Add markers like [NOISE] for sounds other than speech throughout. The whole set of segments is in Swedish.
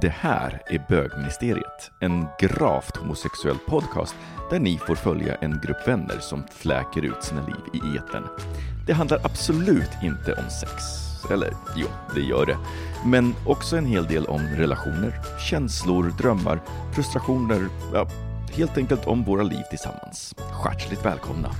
Det här är Bögministeriet, en gravt homosexuell podcast där ni får följa en grupp vänner som fläker ut sina liv i etern. Det handlar absolut inte om sex. Eller jo, det gör det. Men också en hel del om relationer, känslor, drömmar, frustrationer, ja, helt enkelt om våra liv tillsammans. Hjärtligt välkomna!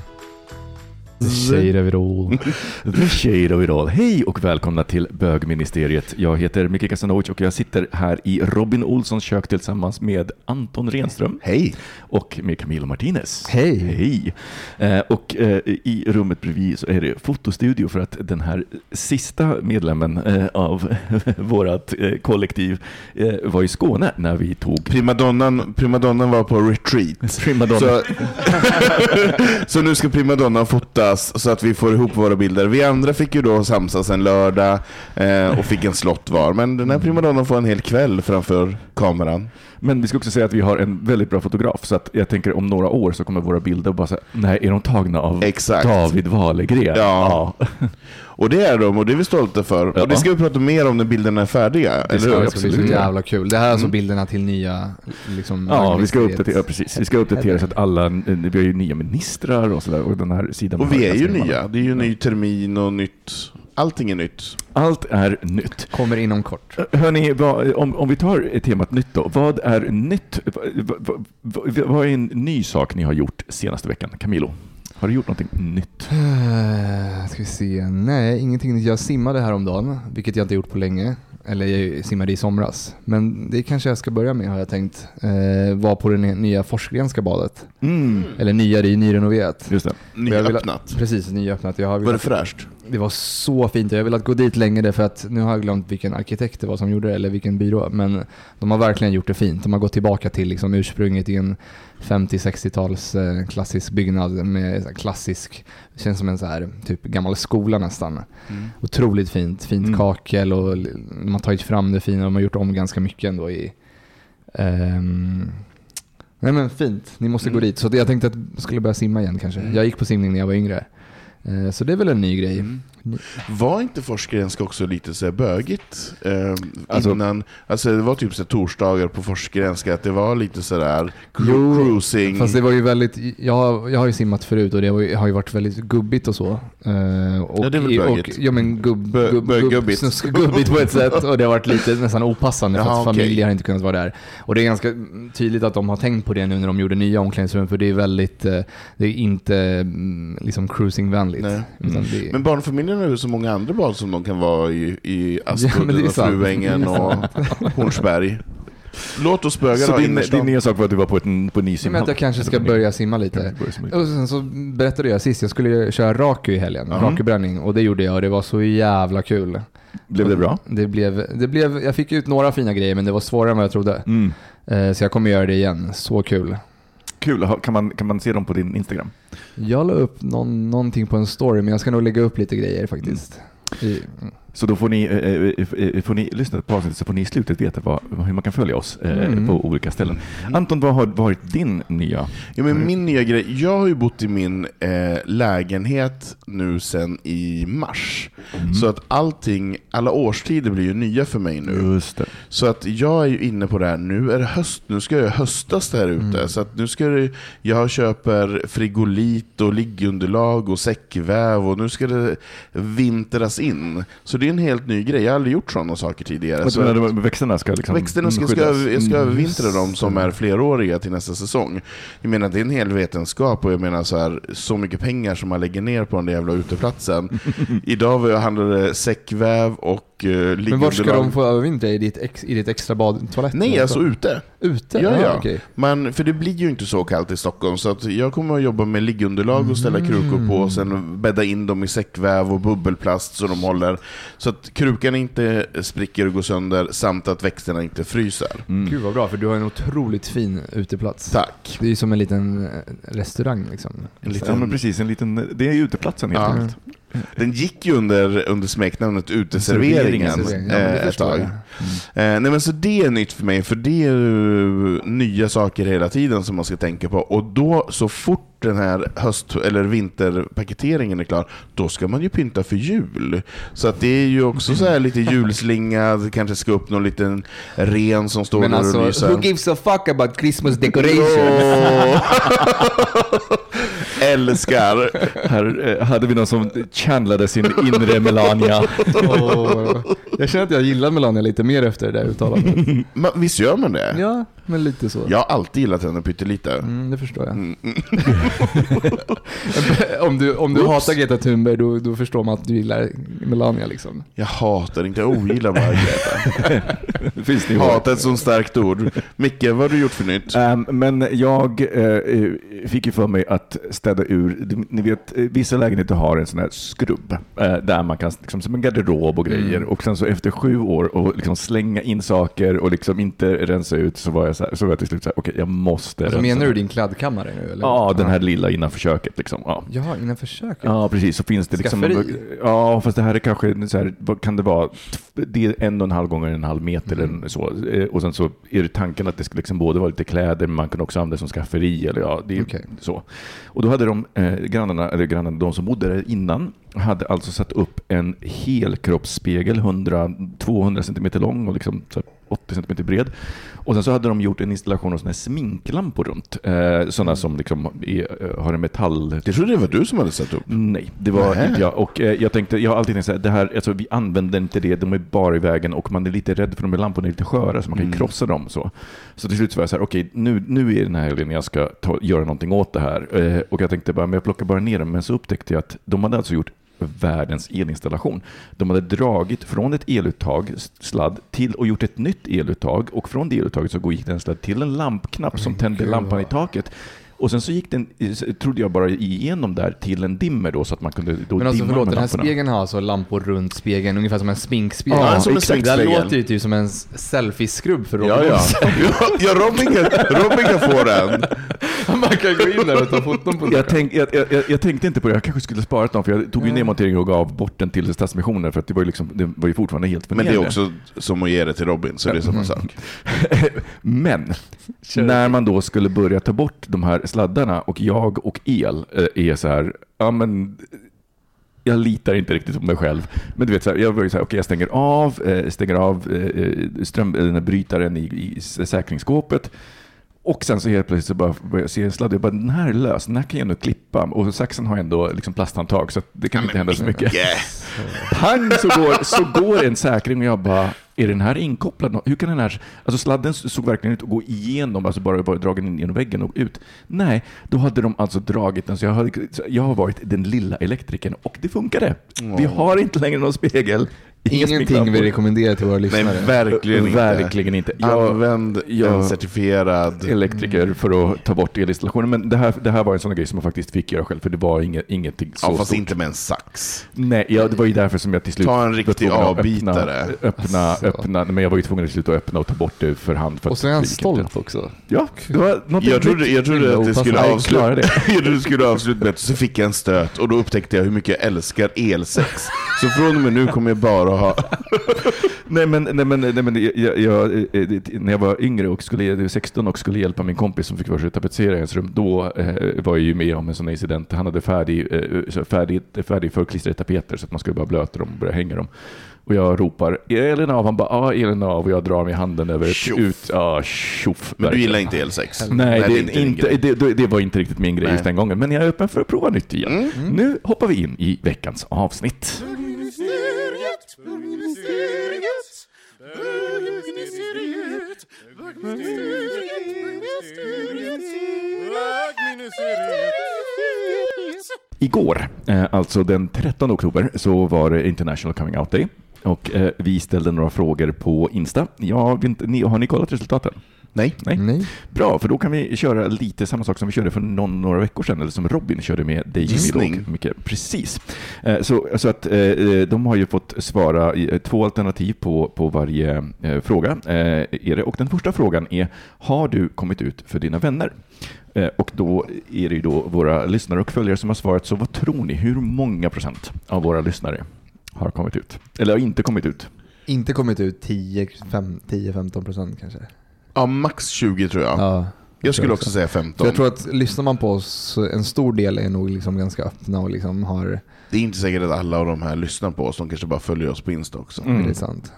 The shade of it all. [LAUGHS] The shade of it all. Hej och välkomna till Bögministeriet. Jag heter Micke Kasanovic och jag sitter här i Robin Olssons kök tillsammans med Anton Renström. Hej! Och med Camilo Martinez. Hej. Hej! Eh, och eh, i rummet bredvid så är det fotostudio för att den här sista medlemmen eh, av [LAUGHS] vårt kollektiv var i Skåne när vi tog Primadonnan, primadonnan var på retreat. Primadonna. Så, [LAUGHS] så nu ska primadonnan samsas så att vi får ihop våra bilder. Vi andra fick ju då samsas en lördag eh, och fick en slott var. Men den här primadonnan får en hel kväll framför kameran. Men vi ska också säga att vi har en väldigt bra fotograf, så att jag tänker om några år så kommer våra bilder bara säga, nej, är de tagna av Exakt. David Wahlgren? Ja. [LAUGHS] Och det är de och det är vi stolta för. Ja. Och det ska vi prata mer om när bilderna är färdiga. Det ska, eller hur? det ska bli så jävla kul. Det här är alltså Mm. bilderna till nya liksom, Ja, vi ska uppdatera, precis. Vi ska uppdatera så att alla, vi har ju nya ministrar och sådär, och den här sidan. Och vi är ju nya. Det är ju ny termin och nytt. Allting är nytt. Allt är nytt. Kommer inom kort. Hörni, vad, om, om vi tar temat nytt då. Vad är nytt? Vad, vad, vad, vad är en ny sak ni har gjort senaste veckan? Camilo, har du gjort någonting nytt? Uh, ska vi se. Nej, ingenting. Jag simmade häromdagen, vilket jag inte gjort på länge. Eller jag simmade i somras. Men det kanske jag ska börja med har jag tänkt. Uh, var på det nya Forsgrenska badet. Mm. Eller nya, det är ju nyrenoverat. Just det. Nyöppnat. Precis, nyöppnat. Jag har Var det fräscht? Det var så fint. Jag har velat gå dit länge för att nu har jag glömt vilken arkitekt det var som gjorde det, eller vilken byrå. Men de har verkligen gjort det fint. De har gått tillbaka till liksom ursprunget i en 50-60-tals eh, klassisk byggnad med klassisk, känns som en så här typ gammal skola nästan. Otroligt fint, fint Mm. kakel och de har tagit fram det fina. De har gjort om ganska mycket ändå i ehm, Nej men fint, ni måste gå Mm. dit. Så jag tänkte att jag skulle börja simma igen kanske. Mm. Jag gick på simning när jag var yngre. Eh, så det är väl en ny grej. Mm. Var inte Forsgrenska också lite så här bögigt? Eh, Alltså- innan, alltså det var typ så torsdagar på Forsgrenska, att det var lite sådär Jo, cruising. Fast det var ju väldigt, jag, jag har ju simmat förut och det har ju- har ju varit väldigt gubbigt och så. Eh, och, Ja, det är väl och, bögigt. Ja men gubb, Bö- gubb, gubb, gubbigt. snuskgubbigt på ett sätt [LAUGHS] och det har varit lite nästan opassande för Jaha, att okej. familjer har inte kunnat vara där. Och det är ganska tydligt att de har tänkt på det nu när de gjorde nya omklädningsrum för det är väldigt, eh, det är inte mm, liksom cruisingvänligt. Mm. Men barnfamiljerna har ju så många andra bad som de kan vara i, i Ja, Aspudden är och. Fruängen och [LAUGHS] Hornsberg. Låt oss bögar Så ha din, din nya sak var att du var på, ett, på en ny men att jag kanske ska börja simma lite. Kanske börja simma lite. Och sen så berättade jag sist, jag skulle köra raku i helgen, Ja. rakubränning, och det gjorde jag och det var så jävla kul. Blev det bra? Det blev, det blev, jag fick ut några fina grejer men det var svårare än vad jag trodde. Mm. Eh, Så jag kommer göra det igen, så kul. Kul, kan man, kan man se dem på din Instagram? Jag la upp någon, någonting på en story men jag ska nog lägga upp lite grejer faktiskt. I, Så då får ni, eh, eh, eh, får ni lyssna på avsnittet så får ni i slutet veta vad, hur man kan följa oss eh, Mm. på olika ställen. Anton, vad har varit din nya? Ja, men min nya grej, jag har ju bott i min eh, lägenhet nu sen i mars. Mm. Så att allting, alla årstider blir ju nya för mig nu. Så att jag är ju inne på det här, nu är det höst, nu ska jag höstas där ute. Så att nu ska det, jag köper frigolit och liggunderlag och säckväv och nu ska det vintras in. Så det är en helt ny grej, jag har aldrig gjort sådana saker tidigare. Så att- menar du, växterna ska liksom Växterna ska, ska, jag ska Mm. övervintra dem som är fleråriga till nästa säsong. Jag menar det är en hel vetenskap och jag menar så här, så mycket pengar som man lägger ner på den där jävla uteplatsen. [LAUGHS] Idag var jag handlade säckväv och uh, Men var ska de få övervintra? I ditt, ex, i ditt extra badtoalett? Nej, eller alltså så? ute. Ute? Ja, ja. okej. Men, för det blir ju inte så kallt i Stockholm, så att jag kommer att jobba med liggunderlag och ställa krukor på, och sen bädda in dem i säckväv och bubbelplast så de håller. Så att krukan inte spricker och går sönder, samt att växterna inte fryser. Gud vad bra, för du har en otroligt fin uteplats. Tack. Det är ju som en liten eh, restaurang liksom. En Ja, liten, men precis. En liten, det är uteplatsen helt Ja. enkelt. Den gick ju under, under smeknamnet uteserveringen Serveringen, Ja, eh, ett tag. jag. Eh, nej men så det är nytt för mig, för det är ju nya saker hela tiden som man ska tänka på. Och då, så fort den här höst eller vinterpaketeringen är klar, då ska man ju pynta för jul. Så att det är ju också så här lite julslinga, det kanske ska upp någon liten ren som står Men där och alltså, lyser. who gives a fuck about Christmas decoration? [LAUGHS] Älskar! Här eh, hade vi någon som channlade sin inre Melania. Åh, jag känner att jag gillar Melania lite mer efter det där uttalandet. [LAUGHS] Men, visst gör man det? Ja, men lite så. Jag har alltid gillat henne pyttelite. Mm, det förstår jag. Mm. [LAUGHS] om du, om du Oops. hatar Greta Thunberg, då, då förstår man att du gillar Melania liksom. Jag hatar inte, jag ogillar bara Greta. [LAUGHS] Finns det ju Hat är ett så starkt ord. Micke, vad har du gjort för nytt? Ehm, men jag eh, fick ju för mig att städa ur, ni vet eh, vissa lägenheter har en sån här skrubb eh, där man kan, liksom, som en garderob och grejer och sen så efter sju år och liksom slänga in saker och liksom inte rensa ut så var jag, så här, så var jag till slut så här, okej jag måste Alltså, rensa. menar du din klädkammare nu eller? Ja, den här lilla innanför köket liksom. Ja. Jaha, innanför köket? Ja, precis. Så finns det liksom... Skafferi. Ja, fast det här är kanske så här, kan det vara? Det är en och en halv gånger en halv meter Mm. eller så. Eh, Och sen så är det tanken att det ska liksom både vara lite kläder, men man kan också använda det som skafferi. Eller ja, det är Okej. så. Och då hade hade de eh, grannarna, eller grannarna, de som bodde där innan, hade alltså satt upp en helkroppsspegel, 100-200 cm lång och liksom så här 80 cm bred. Och sen så hade de gjort en installation av såna här sminklampor runt. Eh, sådana som liksom är, eh, har en metall... Jag trodde det var du som hade satt upp. Nej, det var Nähä. inte jag. Och eh, jag tänkte, jag har alltid tänkt så här, det här, alltså, vi använder inte det, de är bara i vägen och man är lite rädd för de här lamporna är lite sköra så man kan ju krossa dem. Så, så till slut så var jag så här, okej, nu, nu är den här helgen jag ska ta, göra någonting åt det här. Eh, och jag tänkte bara, men jag plockar bara ner dem. Men så upptäckte jag att de hade alltså gjort världens elinstallation. De hade dragit från ett eluttag, sladd, till och gjort ett nytt eluttag och från det eluttaget så gick det en sladd till en lampknapp som tände lampan i taket. Och sen så gick den, trodde jag bara igenom där till en dimmer då så att man kunde då Men alltså dimma förlåt, med den här lamporna. spegeln har alltså lampor runt spegeln, ungefär som en sminkspegel. Ja, som en exakt. Det sexspegel. låter ju typ som en selfie-skrubb för Robin Ja, ja. Olsson. [LAUGHS] ja, Robin, kan, Robin kan få den. [LAUGHS] Man kan gå in där och ta foton på Jag, tänk, jag, jag, jag, jag tänkte inte på det, jag kanske skulle sparat dem för jag tog ju ner monteringen och gav bort den till Stadsmissionen för att det var ju, liksom, det var ju fortfarande helt Men det är förnedrande. också som att ge det till Robin, så det är samma sak. [LAUGHS] Men när man då skulle börja ta bort de här sladdarna och jag och el eh, är så här, ja men jag litar inte riktigt på mig själv. Men du vet, så här, jag börjar så här, okay, jag stänger av, eh, stänger av eh, eh ström, den här brytaren i, i säkringsskåpet. Och sen så helt plötsligt så bara börjar jag se en sladd. Jag bara, den här är lös, den här kan jag nog klippa. Och saxen har ändå liksom plasthandtag så det kan inte hända så mycket. Yes. Pang så går, så går en säkring och jag bara, är den här inkopplad? Hur kan den här... Alltså sladden såg verkligen ut att gå igenom, alltså bara, bara dragen in genom väggen och ut. Nej, då hade de alltså dragit den. Så jag, så jag har varit den lilla elektrikern och det funkade. Vi har inte längre någon spegel. Ingenting vi rekommenderar till våra Nej, lyssnare. verkligen inte. Verkligen inte. Jag- Använd jag- en certifierad... elektriker för att ta bort elinstallationen. Men det här, det här var en sån grej som jag faktiskt fick göra själv, för det var inget, ingenting så Ja, fast stort. inte med en sax. Nej, ja, det var ju därför som jag till slut Ta en riktig att avbitare. Öppna, öppna, Alltså. öppna, men jag var ju tvungen att sluta öppna och ta bort det för hand. För Och så är han stolt också. Ja, det var något Jag trodde, jag trodde att det skulle avsluta [LAUGHS] jag trodde det skulle avsluta med att så fick jag en stöt och då upptäckte jag hur mycket jag älskar elsex. Så från och med nu kommer jag bara ha... [LAUGHS] Nej men, nej, men, nej, men jag, jag, eh, när jag var yngre och skulle, 16 och skulle hjälpa min kompis som fick för sig att tapetsera i hans rum, då eh, var jag ju med om en sån incident. Han hade färdig, eh, färdig, färdig förklistrade tapeter så att man skulle bara blöta dem och börja hänga dem. Och jag ropar Elin av, han bara ja Elin av och jag drar med handen över ett Tjoff. ut, ja tjoff. Men du gillar inte elsex? Nej, det, är inte, det, det, det var inte riktigt min grej Nej. just den gången, men jag är öppen för att prova nytt igen. Nu hoppar vi in i veckans avsnitt. Igår, eh, alltså den 13 oktober, så var det International Coming Out Day. Och eh, vi ställde några frågor på Insta. Jag vet inte, har ni kollat resultaten? Nej. Nej. Nej. Bra, för då kan vi köra lite samma sak som vi körde för någon, några veckor sedan, eller som Robin körde med dig. Gissning. Micke. Precis. Eh, Så, så att eh, eh, de har ju fått svara två alternativ på, på varje fråga. Är det. Och den första frågan är, har du kommit ut för dina vänner? Och då är det ju då våra lyssnare och följare som har svarat, så vad tror ni? Hur många procent av våra lyssnare har kommit ut? Eller har inte kommit ut? Inte kommit ut 10-15 procent kanske. Ja, max 20 tror jag. Ja, jag skulle tror också säga 15. För jag tror att lyssnar man på oss, en stor del är nog liksom ganska öppna och liksom har, Det är inte säkert att alla av de här lyssnar på oss, de kanske bara följer oss på Insta också. Mm. det är sant.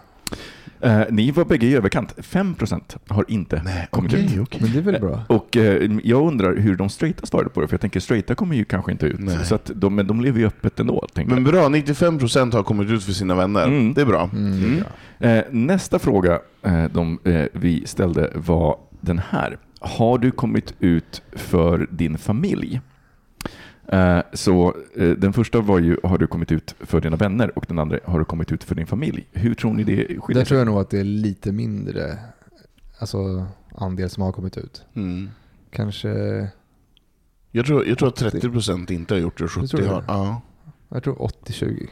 Eh, ni var bägge i överkant. 5 procent har inte kommit okej, ut. okej. Men det är väl bra? Och eh, jag undrar hur de straighta svarade på det, för jag tänker straighta kommer ju kanske inte ut. Nej. Så att de, men de lever ju öppet ändå. Men bra, 95% har kommit ut för sina vänner. Mm. Det är bra. Mm. jag. Eh, nästa fråga eh, de, eh, vi ställde var den här. Har du kommit ut för din familj? Eh, så eh, den första var ju, har du kommit ut för dina vänner? Och den andra, har du kommit ut för din familj? Hur tror ni det skiljer Där sig? tror jag nog att det är lite mindre alltså, andel som har kommit ut. Mm. Kanske, Jag, tror, jag tror att 30% inte har gjort det och Du 70% tror det? har. Ja. jag tror 80-20.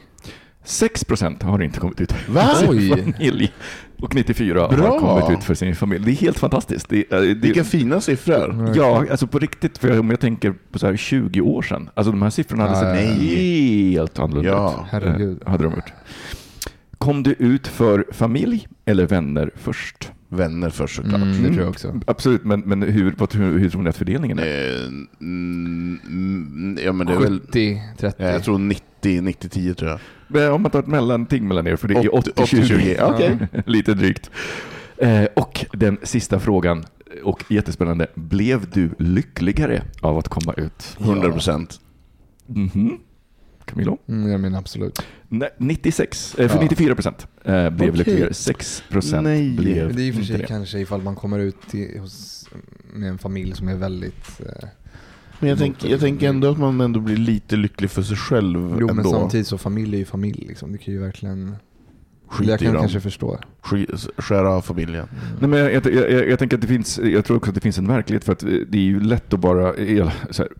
6 procent har inte kommit ut Va? för sin Oj. familj. Och 94 Bra. har kommit ut för sin familj. Det är helt fantastiskt. Det, är- det, Vilka fina siffror. Ja, alltså på riktigt, för om jag tänker på så här 20 år sedan, alltså de här siffrorna hade sett helt annorlunda Ja, ut. herregud. Eh, Hade de gjort. Kom du ut för familj eller vänner först? Vänner först såklart. Mm, det tror jag också. Absolut, men, men hur, vad, hur, hur tror ni att fördelningen är? Eh, mm, mm, ja, men det är väl, 70-30. ja, jag tror 90-10 tror jag. Men Om man tar ett mellanting mellan er, för det är 80, 80-20. Ja, okej. [LAUGHS] Lite drygt. Eh, och den sista frågan, och jättespännande. Blev du lyckligare av att komma ut? 100%. Mhm. Camilo? Mm, jag menar absolut. Nej, 96, eh, för Ja. 94 procent eh, blev Okej. lyckligare. 6 procent Nej. blev Men det är i och för inte sig kanske ifall man kommer ut till, hos, med en familj som är väldigt... Eh, Men jag, tänk, jag tänker ändå att man ändå blir lite lycklig för sig själv jo men ändå. samtidigt så familj är ju familj liksom. Det kan ju verkligen... Skit jag kan dem. kanske förstå. Sk- Skära av familjen. Nej, men jag, jag, jag, jag tänker att det finns, jag tror också att det finns en verklighet för att eh, det är ju lätt att bara,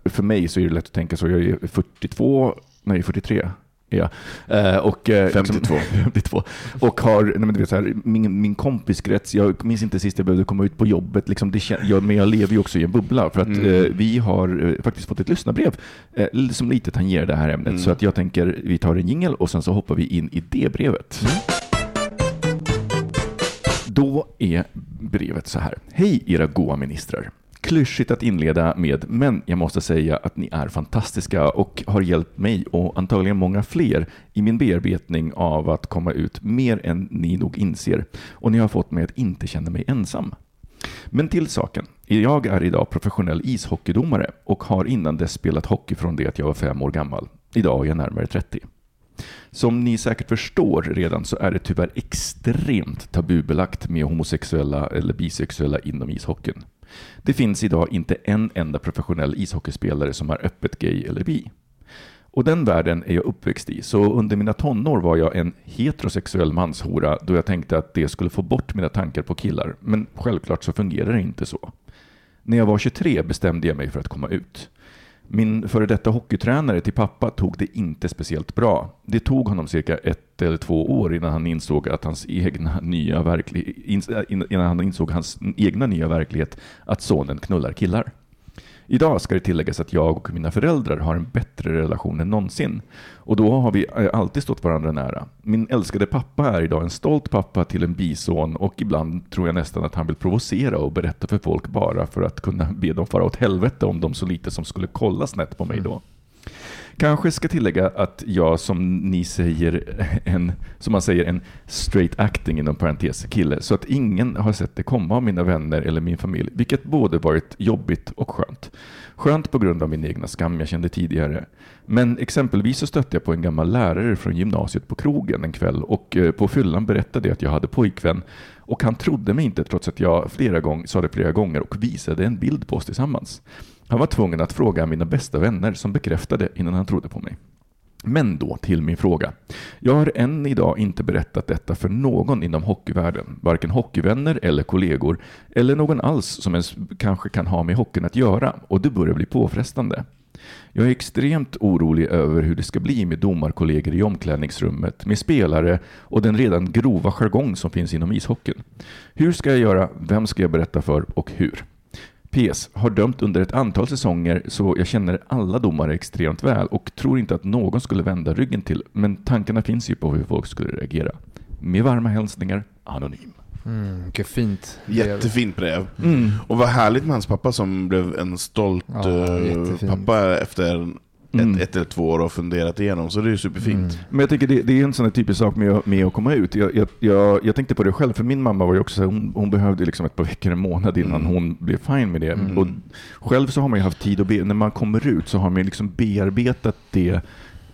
för mig så är det lätt att tänka så, jag är 42, nej 43 jag. Eh, och, eh, 52. 52. [LAUGHS] Och har, nej, men du vet, så här, min, min kompiskrets, jag minns inte sist jag behövde komma ut på jobbet, liksom, det, kän- jag, men jag lever ju också i en bubbla. För att Mm. eh, vi har eh, faktiskt fått ett lyssnarbrev som lite tangerar det här ämnet. Mm. Så att jag tänker, vi tar en jingel och sen så hoppar vi in i det brevet. Då är brevet så här. Hej era goa ministrar. Klyschigt att inleda med, men jag måste säga att ni är fantastiska och har hjälpt mig och antagligen många fler i min bearbetning av att komma ut mer än ni nog inser. Och ni har fått mig att inte känna mig ensam. Men till saken. Jag är idag professionell ishockeydomare och har innan dess spelat hockey från det att jag var fem år gammal. Idag är jag närmare 30. Som ni säkert förstår redan så är det tyvärr extremt tabubelagt med homosexuella eller bisexuella inom ishockeyn. Det finns idag inte en enda professionell ishockeyspelare som är öppet gay eller bi. Och den världen är jag uppväxt i, så under mina tonår var jag en heterosexuell manshora då jag tänkte att det skulle få bort mina tankar på killar. Men självklart så fungerar det inte så. När jag var 23 bestämde jag mig för att komma ut. Min före detta hockeytränare till pappa tog det inte speciellt bra. Det tog honom cirka ett eller två år innan han insåg att hans egna nya verklig, innan han insåg hans egna nya verklighet att sonen knullar killar. Idag ska det tilläggas att jag och mina föräldrar har en bättre relation än någonsin. Och då har vi eh, alltid stått varandra nära. Min älskade pappa är idag en stolt pappa till en bison och ibland tror jag nästan att han vill provocera och berätta för folk bara för att kunna be dem fara åt helvete om de så lite som skulle kolla snett på mig då. Kanske ska tillägga att jag som ni säger, en, som man säger, en straight acting inom parentes kille, så att ingen har sett det komma av mina vänner eller min familj, vilket både varit jobbigt och skönt. Skönt på grund av min egna skam jag kände tidigare. Men exempelvis så stötte jag på en gammal lärare från gymnasiet på krogen en kväll och eh, på fyllan berättade jag att jag hade pojkvän och han trodde mig inte trots att jag flera gång, sa det flera gånger och visade en bild på oss tillsammans. Han var tvungen att fråga mina bästa vänner som bekräftade innan han trodde på mig. Men då till min fråga. Jag har än idag inte berättat detta för någon inom hockeyvärlden, varken hockeyvänner eller kollegor, eller någon alls som ens kanske kan ha med hockeyn att göra, och det börjar bli påfrestande. Jag är extremt orolig över hur det ska bli med domarkollegor i omklädningsrummet, med spelare och den redan grova jargong som finns inom ishockeyn. Hur ska jag göra? Vem ska jag berätta för och hur? PS. Har dömt under ett antal säsonger så jag känner alla domare extremt väl och tror inte att någon skulle vända ryggen till, men tankarna finns ju på hur folk skulle reagera. Med varma hälsningar, Anonym. Mm, vilket fint. brev. Jättefint brev. Mm. Och vad härligt med hans pappa som blev en stolt Ja, eh, pappa efter Mm. ett, ett eller två år och funderat igenom. Så det är ju superfint. Mm. Men jag tycker det, det är en sån här typisk sak med, med att komma ut. Jag, jag, jag, jag tänkte på det själv, för min mamma var ju också så här, hon, hon behövde liksom ett par veckor, en månad innan Mm. hon blev fine med det. Mm. Och själv så har man ju haft tid att be, när man kommer ut så har man ju liksom bearbetat det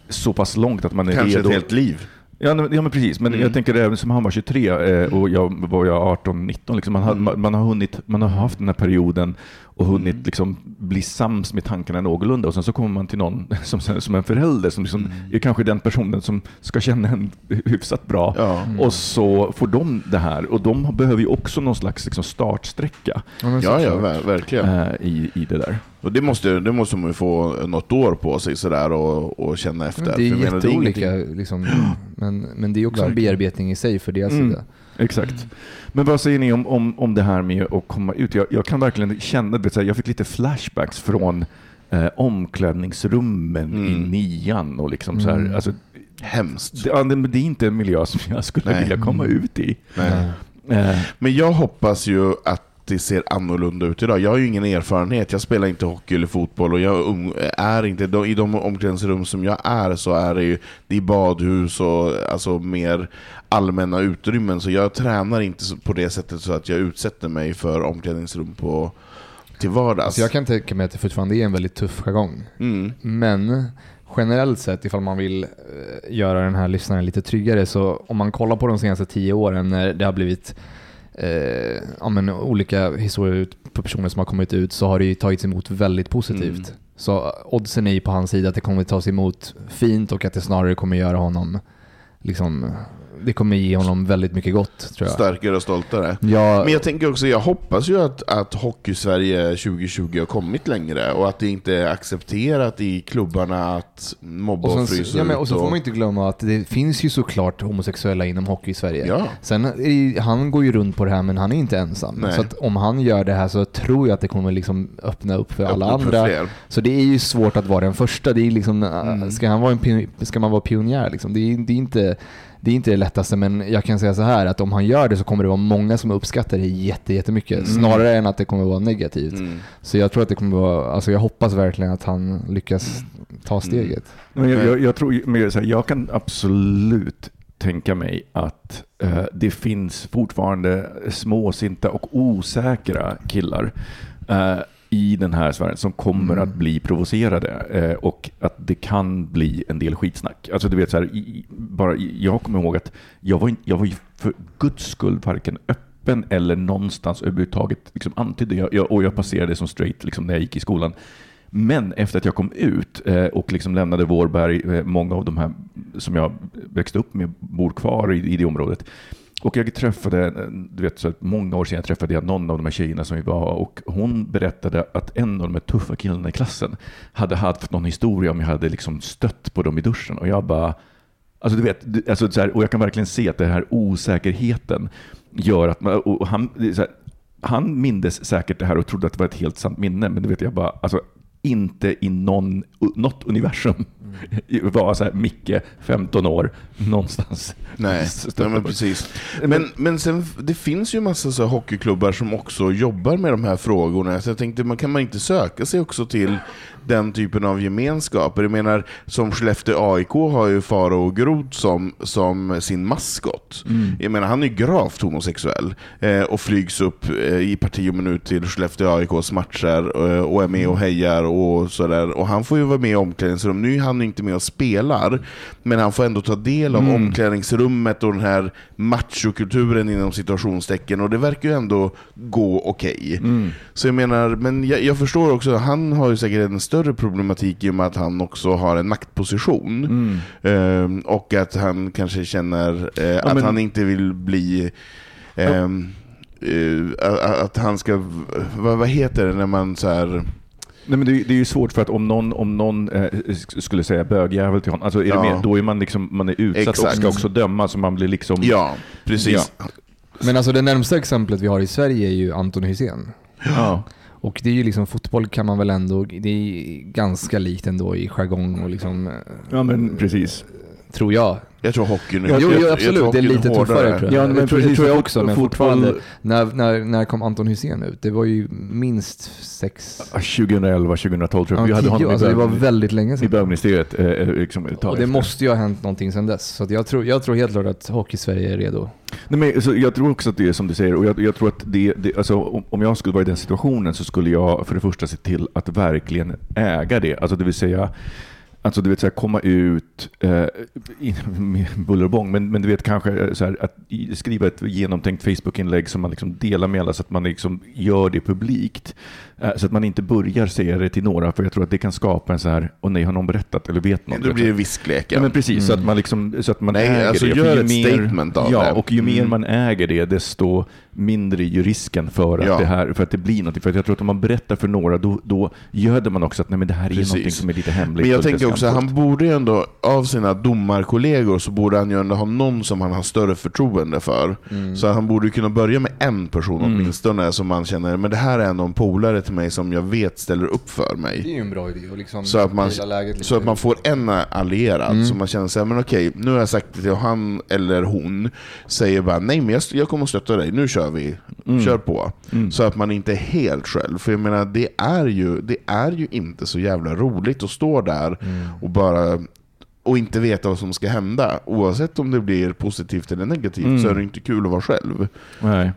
så pass långt att man är Kanske redo. ett helt liv. Ja, ja men precis, men Mm. jag tänker även som han var 23 eh, och jag var jag 18-19, liksom, man, Mm. man, man har hunnit, man har haft den här perioden och hunnit Mm. liksom bli sams med tankarna någorlunda och sen så kommer man till någon [LAUGHS] som, som en förälder som liksom Mm. är kanske den personen som ska känna en hyfsat bra Ja. och så får de det här och de behöver ju också någon slags liksom startsträcka men Ja, ja, ver- verkligen. eh, i, i det där. Och det måste, det måste man ju få något år på sig sådär och, och känna efter. Men det För är jätteolika, ingenting- liksom, men, men det är också en Verkligen. bearbetning i sig för deras Mm. sida. Exakt. Men vad säger ni om, om, om det här med att komma ut? Jag, jag kan verkligen känna, vet, jag fick lite flashbacks från eh, omklädningsrummen i Mm. nian och liksom så här, Mm. alltså, Hemskt. det, ja, det, det är inte en miljö som jag skulle Nej. vilja komma ut i. Nej. Eh, Men jag hoppas ju att det ser annorlunda ut idag. Jag har ju ingen erfarenhet, jag spelar inte hockey eller fotboll och jag är inte, de- i de omklädningsrum som jag är så är det ju det är badhus och alltså mer allmänna utrymmen. Så jag tränar inte på det sättet så att jag utsätter mig för omklädningsrum på, till vardags. Alltså jag kan tänka mig att det fortfarande är en väldigt tuff jargong. mm. Men generellt sett, ifall man vill eh, göra den här lyssnaren lite tryggare, så om man kollar på de senaste tio åren när det har blivit eh, ja, men olika historier ut på personer som har kommit ut, så har det ju tagits emot väldigt positivt. Mm. Så oddsen är ju på hans sida att det kommer tas emot fint och att det snarare kommer göra honom, liksom, det kommer ge honom väldigt mycket gott tror jag. Starkare och stoltare. Ja, Men jag tänker också, jag hoppas ju att, att Hockey-Sverige 2020 har kommit längre och att det inte är accepterat i klubbarna att mobba och, och, sen, frysa ja, men, och så får och- man inte glömma att det finns ju såklart homosexuella inom hockey i Sverige. Ja. Sen, han går ju runt på det här men han är inte ensam. Nej. Så om han gör det här så tror jag att det kommer liksom öppna upp för alla Öppna upp för andra. fler. Så det är ju svårt att vara den första. Det är liksom, Mm. ska, han vara en, ska man vara pionjär liksom? Det är, det, är inte, det är inte det lättaste men jag kan säga så här att om han gör det så kommer det vara många som uppskattar det jätte, jättemycket. Snarare än att det kommer vara negativt. Mm. Så jag tror att det kommer vara, alltså jag hoppas verkligen att han lyckas ta steget. Men jag, jag, jag, tror, så här, jag kan absolut tänka mig att eh, det finns fortfarande småsinta och osäkra killar eh, i den här sfären som kommer Mm. att bli provocerade eh, och att det kan bli en del skitsnack. Alltså du vet så här, i, bara, jag kommer ihåg att jag var, jag var ju för guds skull varken öppen eller någonstans överhuvudtaget liksom antydde jag, jag, och jag passerade som straight liksom, när jag gick i skolan. Men efter att jag kom ut eh, och liksom lämnade Vårberg, eh, många av de här som jag växte upp med bor kvar i, i det området. Och jag träffade, du vet, så många år sedan träffade jag någon av de här tjejerna som vi var och hon berättade att en av de här tuffa killarna i klassen hade haft någon historia om jag hade liksom stött på dem i duschen. Och jag bara Alltså du vet, alltså så här, och jag kan verkligen se att den här osäkerheten gör att man, och han, så här, han mindes säkert det här och trodde att det var ett helt sant minne, men du vet jag bara, alltså inte i någon, något universum [LAUGHS] vara så här Micke, 15 år, någonstans. Nej, [LAUGHS] nej men precis. Men, men sen, det finns ju massa så hockeyklubbar som också jobbar med de här frågorna. Så jag tänkte, man kan man inte söka sig också till den typen av gemenskaper? Jag menar, som Skellefteå AIK har ju Farao Groth som, som sin maskot. Mm. Jag menar, han är gravt homosexuell eh, och flygs upp eh, i parti och minut till Skellefteå AIKs matcher eh, och är med och hejar och sådär. Och han får ju vara med i omklädningsrum. Nu är han inte med och spelar, men han får ändå ta del av Mm. omklädningsrummet och den här machokulturen inom situationstecken och det verkar ju ändå gå okej. Mm. Så jag menar, men jag, jag förstår också, han har ju säkert en större problematik i och med att han också har en maktposition. Mm. Ehm, och att han kanske känner eh, att men- han inte vill bli ehm, eh, att- att han ska, vad, vad heter det när man så här Nej, men det, är- det är ju svårt för att om någon, om någon eh, skulle säga bögjävel till honom, alltså är Ja. det mer, då är man, liksom, man är utsatt och Exakt. ska också döma, så man blir liksom... Ja, precis. Men alltså det närmsta exemplet vi har i Sverige är ju Anton Hysén. Ja. Och det är ju liksom fotboll kan man väl ändå, det är ganska likt ändå i jargong och liksom, eh, ja, men precis. tror jag. Jag tror hockeyn Jo, jag- jo jag absolut, tror det är lite hårdare. tuffare tror jag. Ja, men det tror, det tror jag också, men fortfarande, när, när, när kom Anton Hysén ut? Det var ju minst sex, Ja, 2011, 2012 tror jag. ja, Vi hade tio, honom i alltså det var väldigt länge i sedan. bögministeriet eh, eh, liksom, Och det efter. måste ju ha hänt någonting sedan dess. Så att jag, tror, jag tror helt klart att Hockey-Sverige är redo. Nej, men, så jag tror också att det är som du säger, och jag, jag tror att det, det alltså, om, om jag skulle vara i den situationen så skulle jag för det första se till att verkligen äga det. Alltså det vill säga, Alltså du vet, så här, komma ut eh, med buller och bång, men, men du vet kanske eh, så här, att skriva ett genomtänkt Facebook-inlägg som man liksom delar med alla så att man liksom gör det publikt. Eh, så att man inte börjar säga det till några, för jag tror att det kan skapa en så här, och nej, har någon berättat eller vet någon? Då blir det viskleken. Ja, men precis, så att man, liksom, så att man Nej, äger alltså det. gör ett statement av ja, det. och ju mer Mm. man äger det, desto mindre är ju risken för att, Ja. det, här, för att det blir någonting. För att jag tror att om man berättar för några, då, då göder man också att nej, men det här är Precis. någonting som är lite hemligt. Men jag tänker också, han borde ju ändå, av sina domarkollegor, så borde han ju ändå ha någon som han har större förtroende för. Så han borde ju kunna börja med en person Mm. åtminstone, som man känner, men det här är ändå en polare till mig som jag vet ställer upp för mig. ju en bra idé att liksom Så att, man, så att man får en allierad, Mm. så man känner sig men okej, nu har jag sagt det till han eller hon, säger bara nej men jag, jag kommer att stötta dig, nu kör vi, Mm. kör på. Så att man inte är helt själv. För jag menar, det är ju, det är ju inte så jävla roligt att stå där Mm. och bara och inte veta vad som ska hända. Oavsett om det blir positivt eller negativt Mm. så är det inte kul att vara själv. Nej.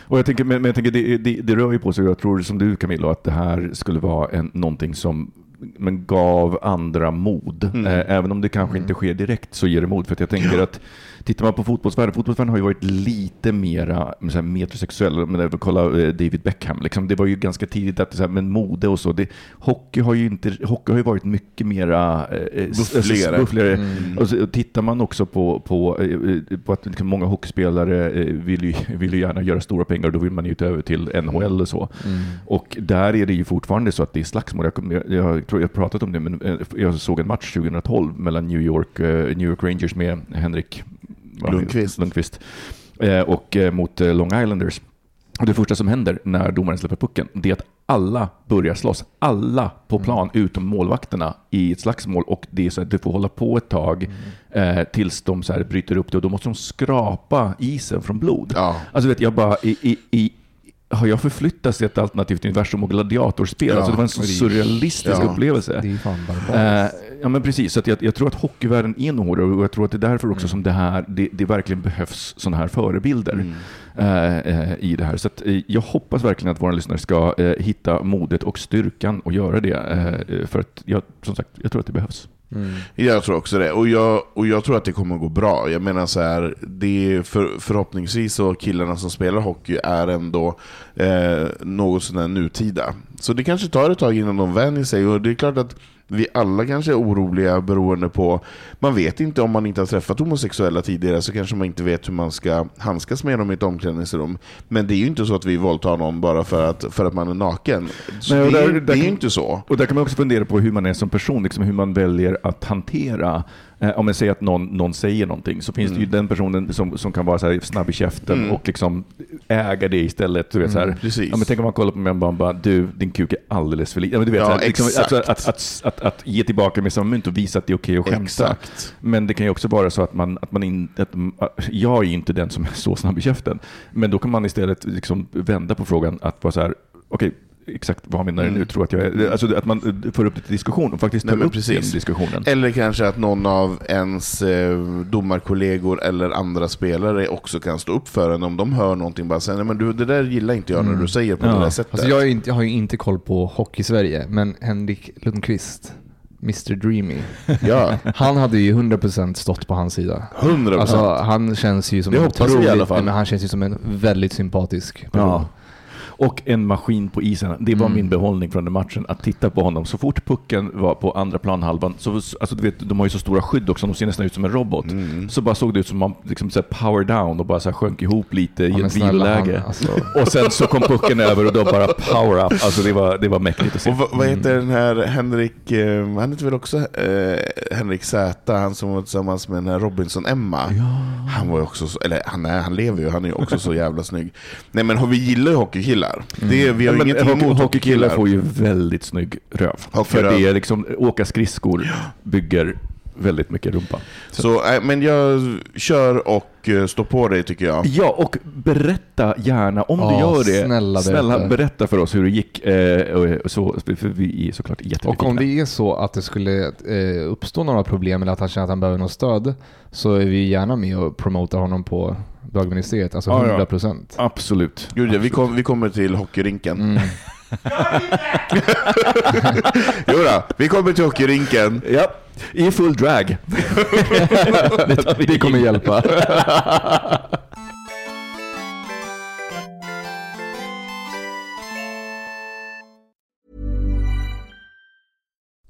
Och jag tänker, men, jag tänker det, det, det rör ju på sig, jag tror som du Camilla, att det här skulle vara en, någonting som men gav andra mod. Mm. Eh, även om det kanske inte sker direkt så ger det mod. För att jag tänker att tittar man på fotbollsvärlden, fotbollsvärlden har ju varit lite mera så här, metrosexuell. Men kolla eh, David Beckham, liksom, det var ju ganska tidigt att det så här, men mode och så. Det, hockey, har ju inte, hockey har ju varit mycket mera eh, eh, Buffligare. buffligare. Mm. Och så och tittar man också på, på, eh, på att liksom många hockeyspelare vill ju, [LAUGHS] vill ju gärna göra stora pengar och då vill man ju ta över till NHL och så. Mm. Och där är det ju fortfarande så att det är slagsmål. Jag, kom- jag, jag tror jag har pratat om det, men jag såg en match 2012 mellan New York, New York Rangers med Henrik? Lundqvist. Lundqvist eh, och eh, mot eh, Long Islanders. Och det första som händer när domaren släpper pucken, det är att alla börjar slåss. Alla på plan, utom målvakterna, i ett slagsmål. Och det är så att du får hålla på ett tag eh, tills de så här bryter upp det. Och då måste de skrapa isen från blod. Ja. Alltså vet jag bara, i, i, i, har jag förflyttats till ett alternativt universum och gladiatorspel? Ja, alltså det var en så surrealistisk Ja. upplevelse. Det är fan barbariskt. Eh, ja men precis, så att jag, jag tror att hockeyvärlden är nog hårdare och jag tror att det är därför också som det här, det, det verkligen behövs sådana här förebilder eh, eh, i det här. Så att, eh, jag hoppas verkligen att våra lyssnare ska eh, hitta modet och styrkan och göra det. För att jag, som sagt, jag tror att det behövs. Mm. Jag tror också det. Och jag, och jag tror att det kommer att gå bra. Jag menar så här, det är för, förhoppningsvis så killarna som spelar hockey är ändå eh, något sådär nutida. Så det kanske tar ett tag innan de vänjer sig. Och det är klart att vi alla kanske är oroliga beroende på... Man vet inte om man inte har träffat homosexuella tidigare så kanske man inte vet hur man ska handskas med dem i ett omklädningsrum. Men det är ju inte så att vi våldtar någon bara för att, för att man är naken. Nej, och det, är, där- det är ju inte så. Och där kan man också fundera på hur man är som person, liksom hur man väljer att hantera om man säger att någon, någon säger någonting så finns det ju den personen som, som kan vara så snabb i käften Mm. och liksom äga det istället. Du vet, så här, precis. Ja, men tänk om man kollar på mig och bara, bara, du, din kuk är alldeles för liten. Ja, men du vet, Ja, så här, liksom, alltså, att, att, att, att, ge tillbaka med samma mynt och visa att det är okej att skämta. Exakt. Men det kan ju också vara så att man, att man inte, att, jag är inte den som är så snabb i käften. Men då kan man istället liksom vända på frågan att vara så här, okej, exakt vad menar du nu? Tror att jag är, alltså att man får upp det till diskussion och faktiskt Nej, tar men upp precis. den diskussionen. Eller kanske att någon av ens eh, domarkollegor eller andra spelare också kan stå upp för en om de hör någonting. Bara säga, nej men du, det där gillar inte jag när du säger på Ja. det där sättet. Alltså jag, är inte, jag har ju inte koll på Hockey-Sverige, men Henrik Lundqvist, Mr Dreamy, Ja, han hade ju 100% stått på hans sida. 100%. Alltså han känns ju som Det en hoppas vi i alla fall. Nej, Men han känns ju som en väldigt sympatisk person. Ja. Och en maskin på isen. Det var min behållning från den matchen, att titta på honom. Så fort pucken var på andra planhalvan, så, alltså, du vet, de har ju så stora skydd också, de ser nästan ut som en robot. Så bara såg det ut som man liksom, så power down och bara så här, sjönk ihop lite i men ett viloläge. alltså. Och sen så kom pucken över och då bara power up. Alltså det var, det var mäktigt att se. Och vad, vad heter den här Henrik, eh, han heter väl också eh, Henrik Z, han som var tillsammans med den här Robinson-Emma. Han var ju också så, eller han, är, han lever ju, han är ju också så jävla snygg. Nej men vi gillar ju hockeykillar. Det, vi har Ja, ingenting hockey- emot Hockeykillar får ju väldigt snygg röv. För det är liksom, åka skridskor bygger väldigt mycket rumpa. Så, eh, men jag kör och eh, står på dig tycker jag. Ja, och berätta gärna om du Ja, gör det. snälla berätta. berätta för oss hur det gick. Eh, och så, för vi är såklart Och jättenyfikna. om det är så att det skulle eh, uppstå några problem eller att han känner att han behöver något stöd så är vi gärna med och promotar honom på bögministeriet. Alltså Ja, ja. 100 procent. Absolut. Gud, ja, vi, kom, vi kommer till hockeyrinken. [LAUGHS] Jodå, vi kommer till hockeyrinken. Ja, i full drag. [LAUGHS] det, tar vi Det kommer hjälpa.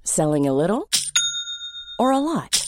Selling a little or a lot?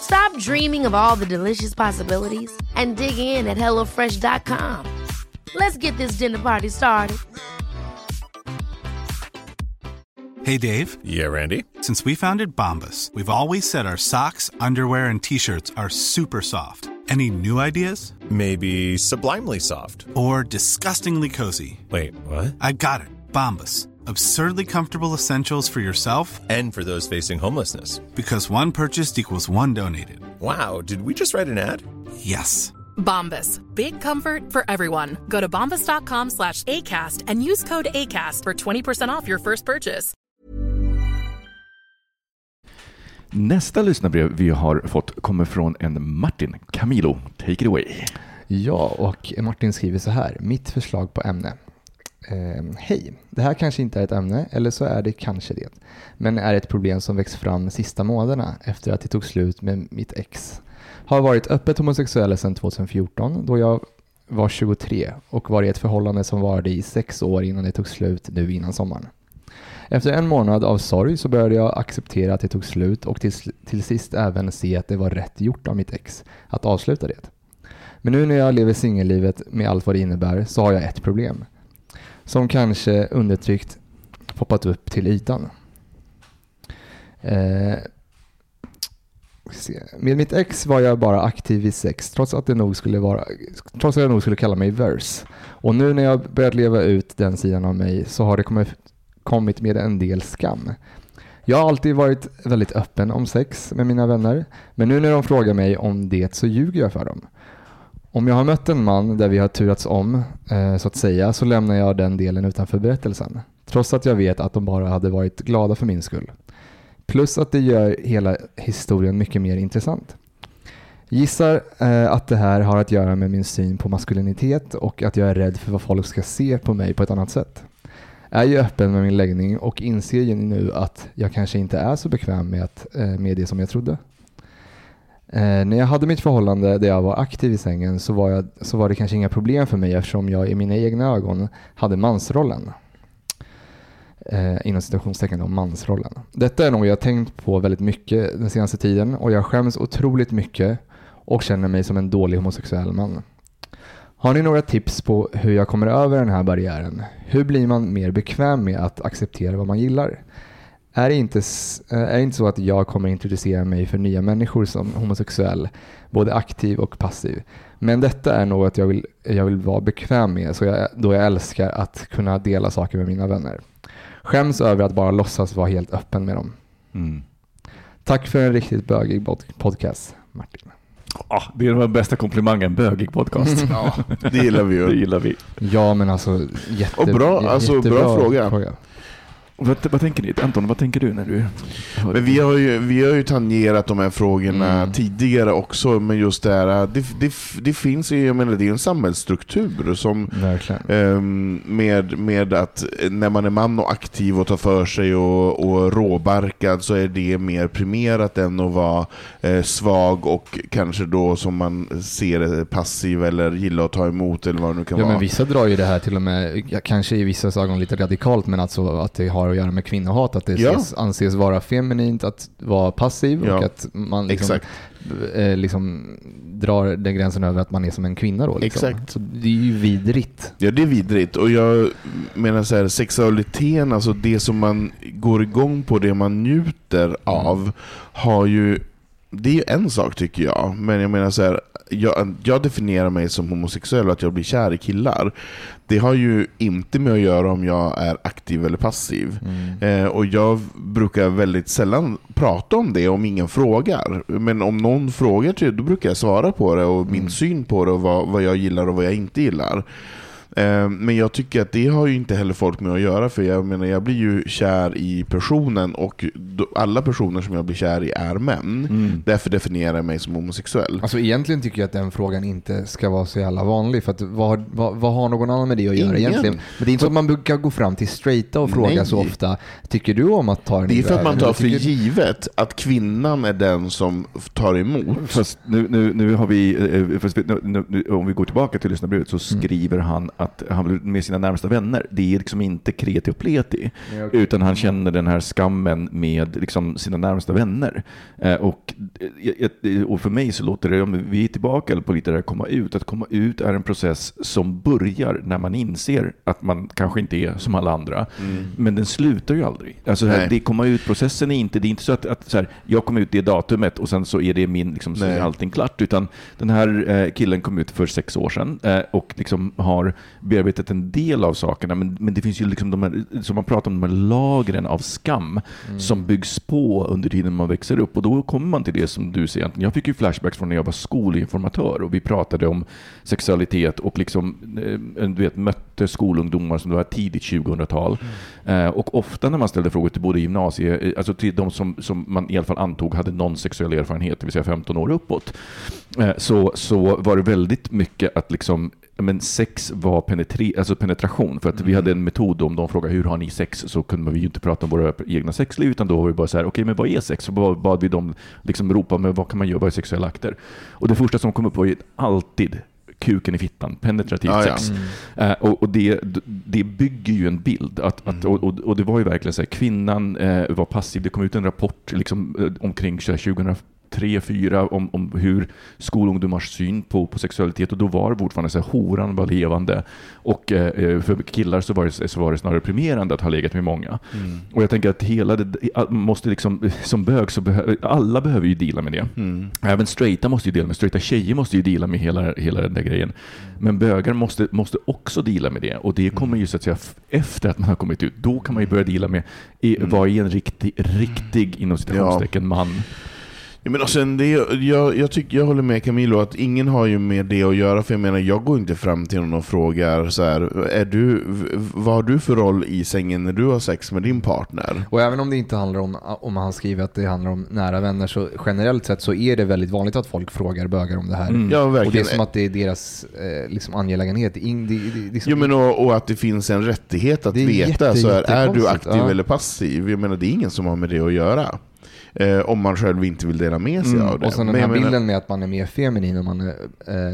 Stop dreaming of all the delicious possibilities and dig in at HelloFresh.com. Let's get this dinner party started. Hey Dave, Yeah, Randy. since we founded Bombus, we've always said our socks, underwear, and t shirts are super soft. Any new ideas? Maybe sublimely soft. Or disgustingly cozy? Wait, what? I got it. Bombus. Absurdly comfortable essentials for yourself And for those facing homelessness. because one purchased equals one donated. Wow, did we just write an ad? Yes. Bombas. Big comfort for everyone. Go to bombas.com slash ACAST and use code ACAST for 20% off your first purchase. Nästa lyssnarbrev vi har fått kommer från en Martin. Camilo, take it away. Ja, och Martin skriver så här. Mitt förslag på ämne. Eh, Hej, det här kanske inte är ett ämne, eller så är det kanske det. Men är ett problem som växt fram sista månaderna efter att det tog slut med mitt ex. Har varit öppet homosexuell sedan 2014 då jag var 23 och var i ett förhållande som varade i sex år innan det tog slut nu innan sommaren. Efter en månad av sorg så började jag acceptera att det tog slut och till, till sist även se att det var rätt gjort av mitt ex att avsluta det. Men nu när jag lever singellivet med allt vad det innebär så har jag ett problem. Som kanske undertryckt poppat upp till ytan. Eh, med mitt ex var jag bara aktiv i sex trots att, det nog skulle vara, trots att jag nog skulle kalla mig verse. Och nu när jag börjat leva ut den sidan av mig så har det kommit, kommit med en del skam. Jag har alltid varit väldigt öppen om sex med mina vänner, men nu när de frågar mig om det så ljuger jag för dem. Om jag har mött en man där vi har turats om, eh, så att säga, så lämnar jag den delen utanför berättelsen. Trots att jag vet att de bara hade varit glada för min skull. Plus att det gör hela historien mycket mer intressant. Gissar eh, att det här har att göra med min syn på maskulinitet och att jag är rädd för vad folk ska se på mig på ett annat sätt. Är ju öppen med min läggning och inser ju nu att jag kanske inte är så bekväm med, att, eh, med det som jag trodde. Eh, när jag hade mitt förhållande där jag var aktiv i sängen så var, jag, så var det kanske inga problem för mig eftersom jag i mina egna ögon hade mansrollen. Eh, inom citationstecken om mansrollen. Detta är något jag tänkt på väldigt mycket den senaste tiden och jag skäms otroligt mycket och känner mig som en dålig homosexuell man. Har ni några tips på hur jag kommer över den här barriären? Hur blir man mer bekväm med att acceptera vad man gillar? Är det inte, eh, är det inte så att jag kommer introducera mig för nya människor som homosexuell, både aktiv och passiv? Men detta är något jag vill, jag vill vara bekväm med så jag, då jag älskar att kunna dela saker med mina vänner. Skäms över att bara låtsas vara helt öppen med dem. Mm. Tack för en riktigt bögig pod- podcast, Martin. Ah, det är den bästa komplimangen, bögig podcast. [LAUGHS] Ja, det gillar vi ju. Det gillar vi. Ja, men alltså jätte, Och bra, alltså, jättebra bra fråga. Vad, vad tänker ni? Anton, vad tänker du när du hör Men vi har, ju, vi har ju tangerat de här frågorna Mm. tidigare också, men just det här, det, det, det finns ju, jag menar det är en samhällsstruktur som ehm, med, med att när man är man och aktiv och tar för sig och, och råbarkad så är det mer primerat än att vara eh, svag och kanske då som man ser passiv eller gilla att ta emot eller vad det nu kan Ja, vara. men vissa drar ju det här till och med, kanske i vissa ögon lite radikalt, men alltså att det har att göra med kvinnohat, att det Ja. ses, anses vara feminint att vara passiv Ja, och att man liksom, eh, liksom drar den gränsen över att man är som en kvinna då. Liksom. Exakt. Så det är ju vidrigt. Ja, det är vidrigt. Och jag menar så här, sexualiteten, alltså det som man går igång på, det man njuter av, har ju... Det är ju en sak tycker jag, men jag menar så här, jag, jag definierar mig som homosexuell och att jag blir kär i killar. Det har ju inte med att göra om jag är aktiv eller passiv. Eh, och jag brukar väldigt sällan prata om det om ingen frågar. Men om någon frågar, då brukar jag svara på det och min syn på det och vad, vad jag gillar och vad jag inte gillar. Eh, Men jag tycker att det har ju inte heller folk med att göra, för jag menar jag blir ju kär i personen och alla personer som jag blir kär i är män. Mm. Därför definierar jag mig som homosexuell. Alltså egentligen tycker jag att den frågan inte ska vara så jävla vanlig, för att vad, vad, vad har någon annan med det att göra Ingen. egentligen? Men det är inte så att man brukar gå fram till straighta och fråga Nej. så ofta, tycker du om att ta den Det är för att man tar för givet att kvinnan är den som tar emot. Fast nu, nu, nu har vi, eh, fast vi nu, om vi går tillbaka till lyssnarbrevet så skriver han att han vill med sina närmsta vänner, det är liksom inte kreti och pleti, Ja, okej. utan han känner den här skammen med liksom sina närmsta vänner. Eh, och, eh, eh, och för mig så låter det, om vi är tillbaka på lite det här komma ut, att komma ut är en process som börjar när man inser att man kanske inte är som alla andra, men den slutar ju aldrig. Alltså här, Nej. det komma ut-processen är inte, det är inte så att, att så här, jag kom ut det datumet och sen så är det min, liksom, så Nej. är allting klart, utan den här eh, killen kom ut för sex år sedan eh, och liksom har bearbetat en del av sakerna, men, men det finns ju liksom de här, som man pratar om, de här lagren av skam som byggs på under tiden man växer upp. Och då kommer man till det som du säger, jag fick ju flashbacks från när jag var skolinformatör och vi pratade om sexualitet och liksom, eh, du vet, mötte skolungdomar som det var tidigt 2000-tal. Eh, och ofta när man ställde frågor till både gymnasie, eh, alltså till de som, som man i alla fall antog hade någon sexuell erfarenhet, det vill säga 15 år uppåt, så, så var det väldigt mycket att liksom men sex var penetre, alltså penetration, för att vi hade en metod om de frågade hur har ni sex så kunde vi ju inte prata om våra egna sexliv utan då var vi bara så här, okej men vad är sex? Så bad vi dem liksom ropa, men vad kan man göra, vad är sexuella akter? Och det första som kom upp var ju alltid kuken i fittan, penetrativt Ja, ja. sex. Eh, och och det, det bygger ju en bild. Att, att, och, och, och det var ju verkligen så här, kvinnan eh, var passiv. Det kom ut en rapport liksom, eh, omkring så här, tre, fyra om, om hur skolungdomars syn på, på sexualitet och då var det fortfarande så här, horan var levande och eh, för killar så var, det, så var det snarare premierande att ha legat med många. Mm. Och jag tänker att hela det, måste liksom, som bög så behöver, alla behöver ju dela med det. Mm. Även straighta måste ju dela med, straighta tjejer måste ju dela med hela, hela den där grejen. Men bögar måste, måste också dela med det och det kommer ju så att säga efter att man har kommit ut. Då kan man ju börja dela med, i, vad är en riktig, riktig inom citationstecken man? Ja, men och sen det, jag, jag, tycker, jag håller med Camilo att ingen har ju med det att göra, för jag menar jag går inte fram till någon och frågar så här, är du, vad har du för roll i sängen när du har sex med din partner? Och även om det inte handlar om, om han skriver att det handlar om nära vänner, så generellt sett så är det väldigt vanligt att folk frågar bögar om det här. Mm. Ja, och det är verkligen. som att det är deras eh, liksom angelägenhet. In, det, det, liksom, Jo, men och, och att det finns en rättighet att veta, jätte- så här, är du aktiv ja. eller passiv? Jag menar det är ingen som har med det att göra. Eh, om man själv inte vill dela med sig Mm, av det. Och sen den Men här menar- bilden med att man är mer feminin och man är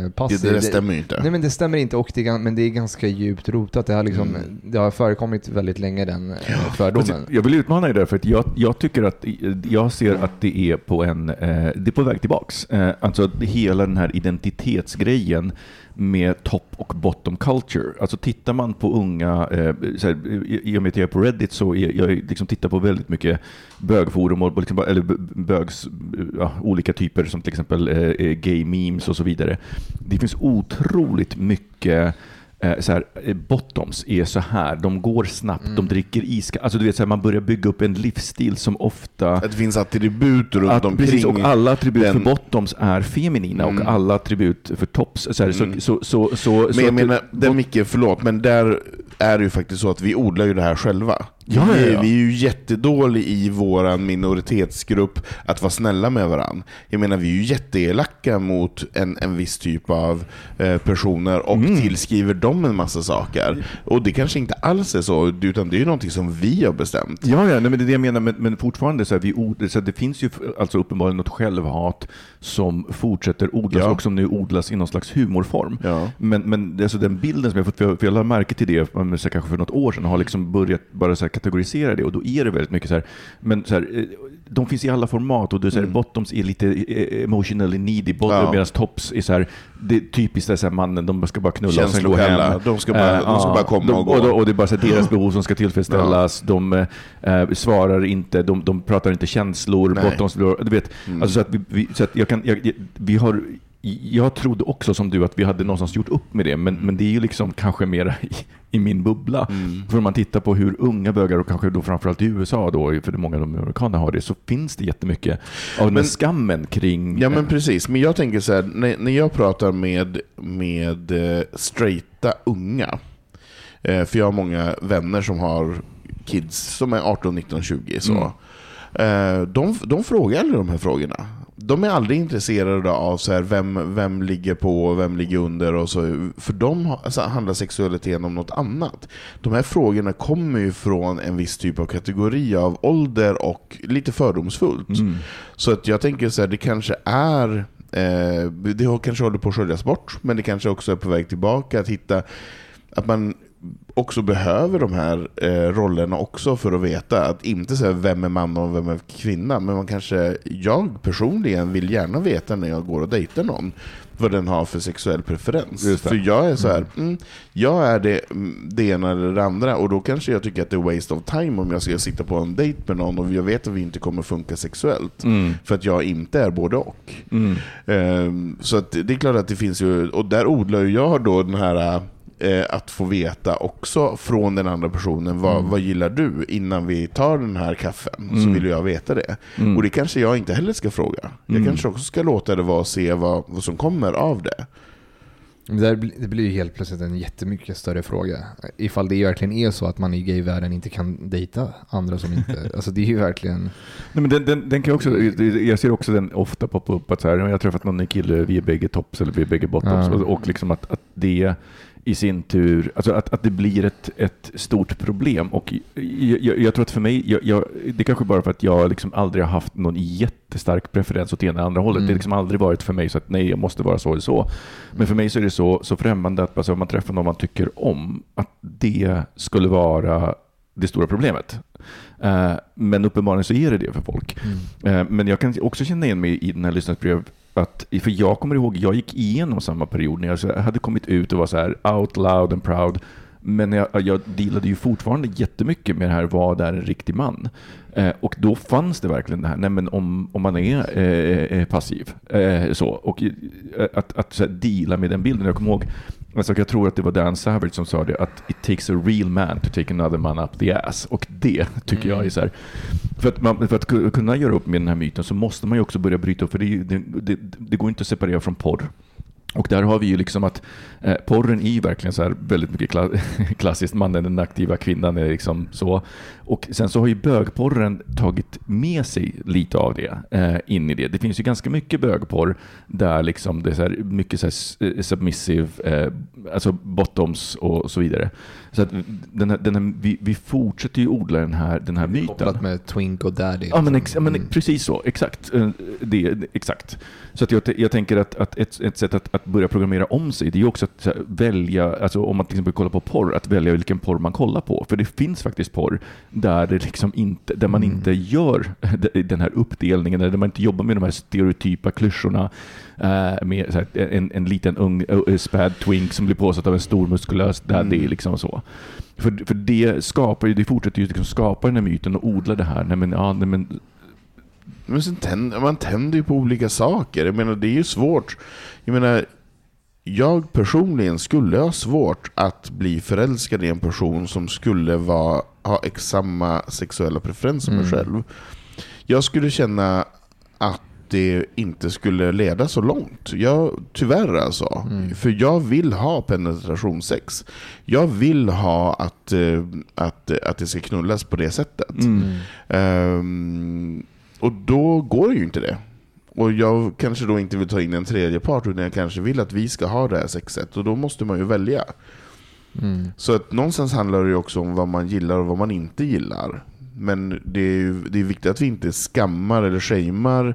eh, passiv. Det- det stämmer ju inte. Nej men det stämmer inte, och det är, men det är ganska djupt rotat. Det har, liksom, Mm. det har förekommit väldigt länge den eh, fördomen. Jag vill utmana dig där, för att jag, jag tycker att jag ser att det är på en, eh, det är på väg tillbaks. Eh, alltså hela den här identitetsgrejen med top och bottom culture. Alltså tittar man på unga, eh, så här, i- och med att jag är på Reddit så är jag liksom tittar på väldigt mycket bögforum och liksom, eller bögs, ja, olika typer som till exempel eh, eh, gay memes och så vidare. Det finns otroligt mycket så här, eh, bottoms är så här, de går snabbt, de dricker iskallt. Alltså du vet, så här, man börjar bygga upp en livsstil som ofta... Att det finns attribut runt Att, omkring. precis, och alla attribut den- för bottoms är feminina Mm. och alla attribut för tops. Så, här, Mm. så, så, så, så, Men jag menar, den Micke, förlåt, men där är det ju faktiskt så att vi odlar ju det här själva. Ja, vi, ja, ja. vi är ju jättedåliga i vår minoritetsgrupp att vara snälla med varandra. Jag menar, vi är ju jätteelaka mot en, en viss typ av eh, personer och Mm. tillskriver dem en massa saker. Och det kanske inte alls är så, utan det är ju någonting som vi har bestämt. Ja, ja nej, men det är det jag menar, men, men fortfarande så här, vi så det finns ju alltså uppenbarligen något självhat som fortsätter odlas och som nu odlas i någon slags humorform. Men, men alltså den bilden som jag fått, för jag, för jag lade märke till det så här, kanske för något år sedan, har liksom börjat bara så kategorisera det och då är det väldigt mycket så här, men så här, eh, de finns i alla format och är så här, bottoms är lite eh, emotionally needy, Mm. Ja. medan tops är så här, det är typiskt så här, mannen, de ska bara knulla och sen gå hem. De ska bara- Eh, de ska bara komma de, och gå. Och, då- och det är bara så här, deras behov som ska tillfredsställas, de eh, svarar inte, de, de pratar inte känslor, Nej. bottoms, du vet, Mm. alltså så att vi, vi, så att jag kan, jag- vi har jag trodde också som du att vi hade någonstans gjort upp med det, men, men det är ju liksom kanske mer i, i min bubbla. Mm. För om man tittar på hur unga bögar, och kanske då framförallt i USA, då, för många av de amerikaner har det, så finns det jättemycket av den Men- skammen kring... Ja men precis, men jag tänker så här, när, när jag pratar med, med eh, straighta unga, eh, för jag har många vänner som har kids som är 18, 19, 20 så. Mm. Eh, de, de frågar aldrig de här frågorna. De är aldrig intresserade av så här, vem, vem ligger på och vem ligger under. Och så, för dem alltså, handlar sexualiteten om något annat. De här frågorna kommer ju från en viss typ av kategori av ålder och lite fördomsfullt. Mm. Så att jag tänker så här, det kanske är eh, det kanske håller på att sköljas bort, men det kanske också är på väg tillbaka. Att hitta att man också behöver de här eh, rollerna också för att veta att inte säga vem är man och vem är kvinna, men man kanske, jag personligen vill gärna veta när jag går och dejtar någon vad den har för sexuell preferens. För jag är så här, mm, jag är det, mm, det ena eller det andra och då kanske jag tycker att det är waste of time om jag ska sitta på en dejt med någon och jag vet att vi inte kommer funka sexuellt. Mm. För att jag inte är både och. Mm. Ehm, så det är klart att det finns ju, och där odlar jag då den här eh, att få veta också från den andra personen, vad, Mm. vad gillar du? Innan vi tar den här kaffen så Mm. vill jag veta det. Mm. Och det kanske jag inte heller ska fråga. Jag Mm. kanske också ska låta det vara och se vad, vad som kommer av det. Det, där bli- det blir ju helt plötsligt en jättemycket större fråga. Ifall det verkligen är så att man i gayvärlden inte kan dejta andra som inte... [LAUGHS] Alltså det är ju verkligen... Nej, men den, den, den kan jag, också, jag ser också den ofta poppa upp att så här, jag har träffat någon kille, vi är bägge tops eller vi är bägge bottoms. Ja. Och, och liksom att, att det i sin tur, alltså att, att det blir ett, ett stort problem. Och jag, jag, jag tror att för mig, jag, jag, det är kanske bara för att jag liksom aldrig har haft någon jättestark preferens åt ena eller andra hållet. Mm. Det har liksom aldrig varit för mig så att nej, jag måste vara så eller så. Men för mig så är det så, så främmande att alltså, om man träffar någon man tycker om, att det skulle vara det stora problemet. Eh, men uppenbarligen så är det det för folk. Mm. Eh, men jag kan också känna igen mig i den här lyssnarsbrev att, för jag kommer ihåg, jag gick igenom samma period när jag hade kommit ut och var så här out loud and proud. Men jag, jag dealade ju fortfarande jättemycket med det här, vad är en riktig man? Eh, och då fanns det verkligen det här, nej men om, om man är eh, eh, passiv, eh, så, och eh, att, att så här, deala med den bilden. Jag kommer ihåg, alltså, jag tror att det var Dan Savage som sa det, att it takes a real man to take another man up the ass. Och det tycker jag är så här, för att, man, för att ku- kunna göra upp med den här myten så måste man ju också börja bryta upp, för det, det, det, det går inte att separera från porr. Och där har vi ju liksom att eh, porren är ju verkligen så här väldigt mycket kla- [LAUGHS] klassiskt mannen, den aktiva kvinnan är liksom så. Och sen så har ju bögporren tagit med sig lite av det eh, in i det. Det finns ju ganska mycket bögporr där liksom det är så här mycket så här eh, submissive, eh, alltså bottoms och så vidare. Så att den här, den här, vi, vi fortsätter ju odla den här, den här myten. Kopplat med Twink och Daddy. Ja, men, liksom. ex, men precis så. Exakt. Eh, Det, exakt. Så att jag, jag tänker att, att ett, ett sätt att, att börja programmera om sig, det är ju också att här, välja, alltså om man till exempel kollar på porr, att välja vilken porr man kollar på. För det finns faktiskt porr där, det liksom inte, där man inte gör [LAUGHS] den här uppdelningen, där man inte jobbar med de här stereotypa klyschorna eh, med här, en, en liten ung späd twink som blir påsatt av en stor muskulös daddy. Liksom så. För, för det skapar ju, det fortsätter ju liksom skapa den här myten och odla det här. Nej, men, ja, nej, men, Men sen tänder, man tänder ju på olika saker. Jag menar, det är ju svårt. Jag menar, jag personligen skulle ha svårt att bli förälskad i en person som skulle vara, ha samma sexuella preferenser som mig Mm. själv. Jag skulle känna att det inte skulle leda så långt. Jag, tyvärr alltså. För jag vill ha penetrationssex. Jag vill ha att, eh, att, att det ska knullas på det sättet. Ehm, och då går ju inte det. Och jag kanske då inte vill ta in en tredje part, utan jag kanske vill att vi ska ha det här sexet. Och då måste man ju välja. Mm. Så att någonstans handlar det ju också om vad man gillar och vad man inte gillar. Men det är, ju, det är viktigt att vi inte skammar eller shamear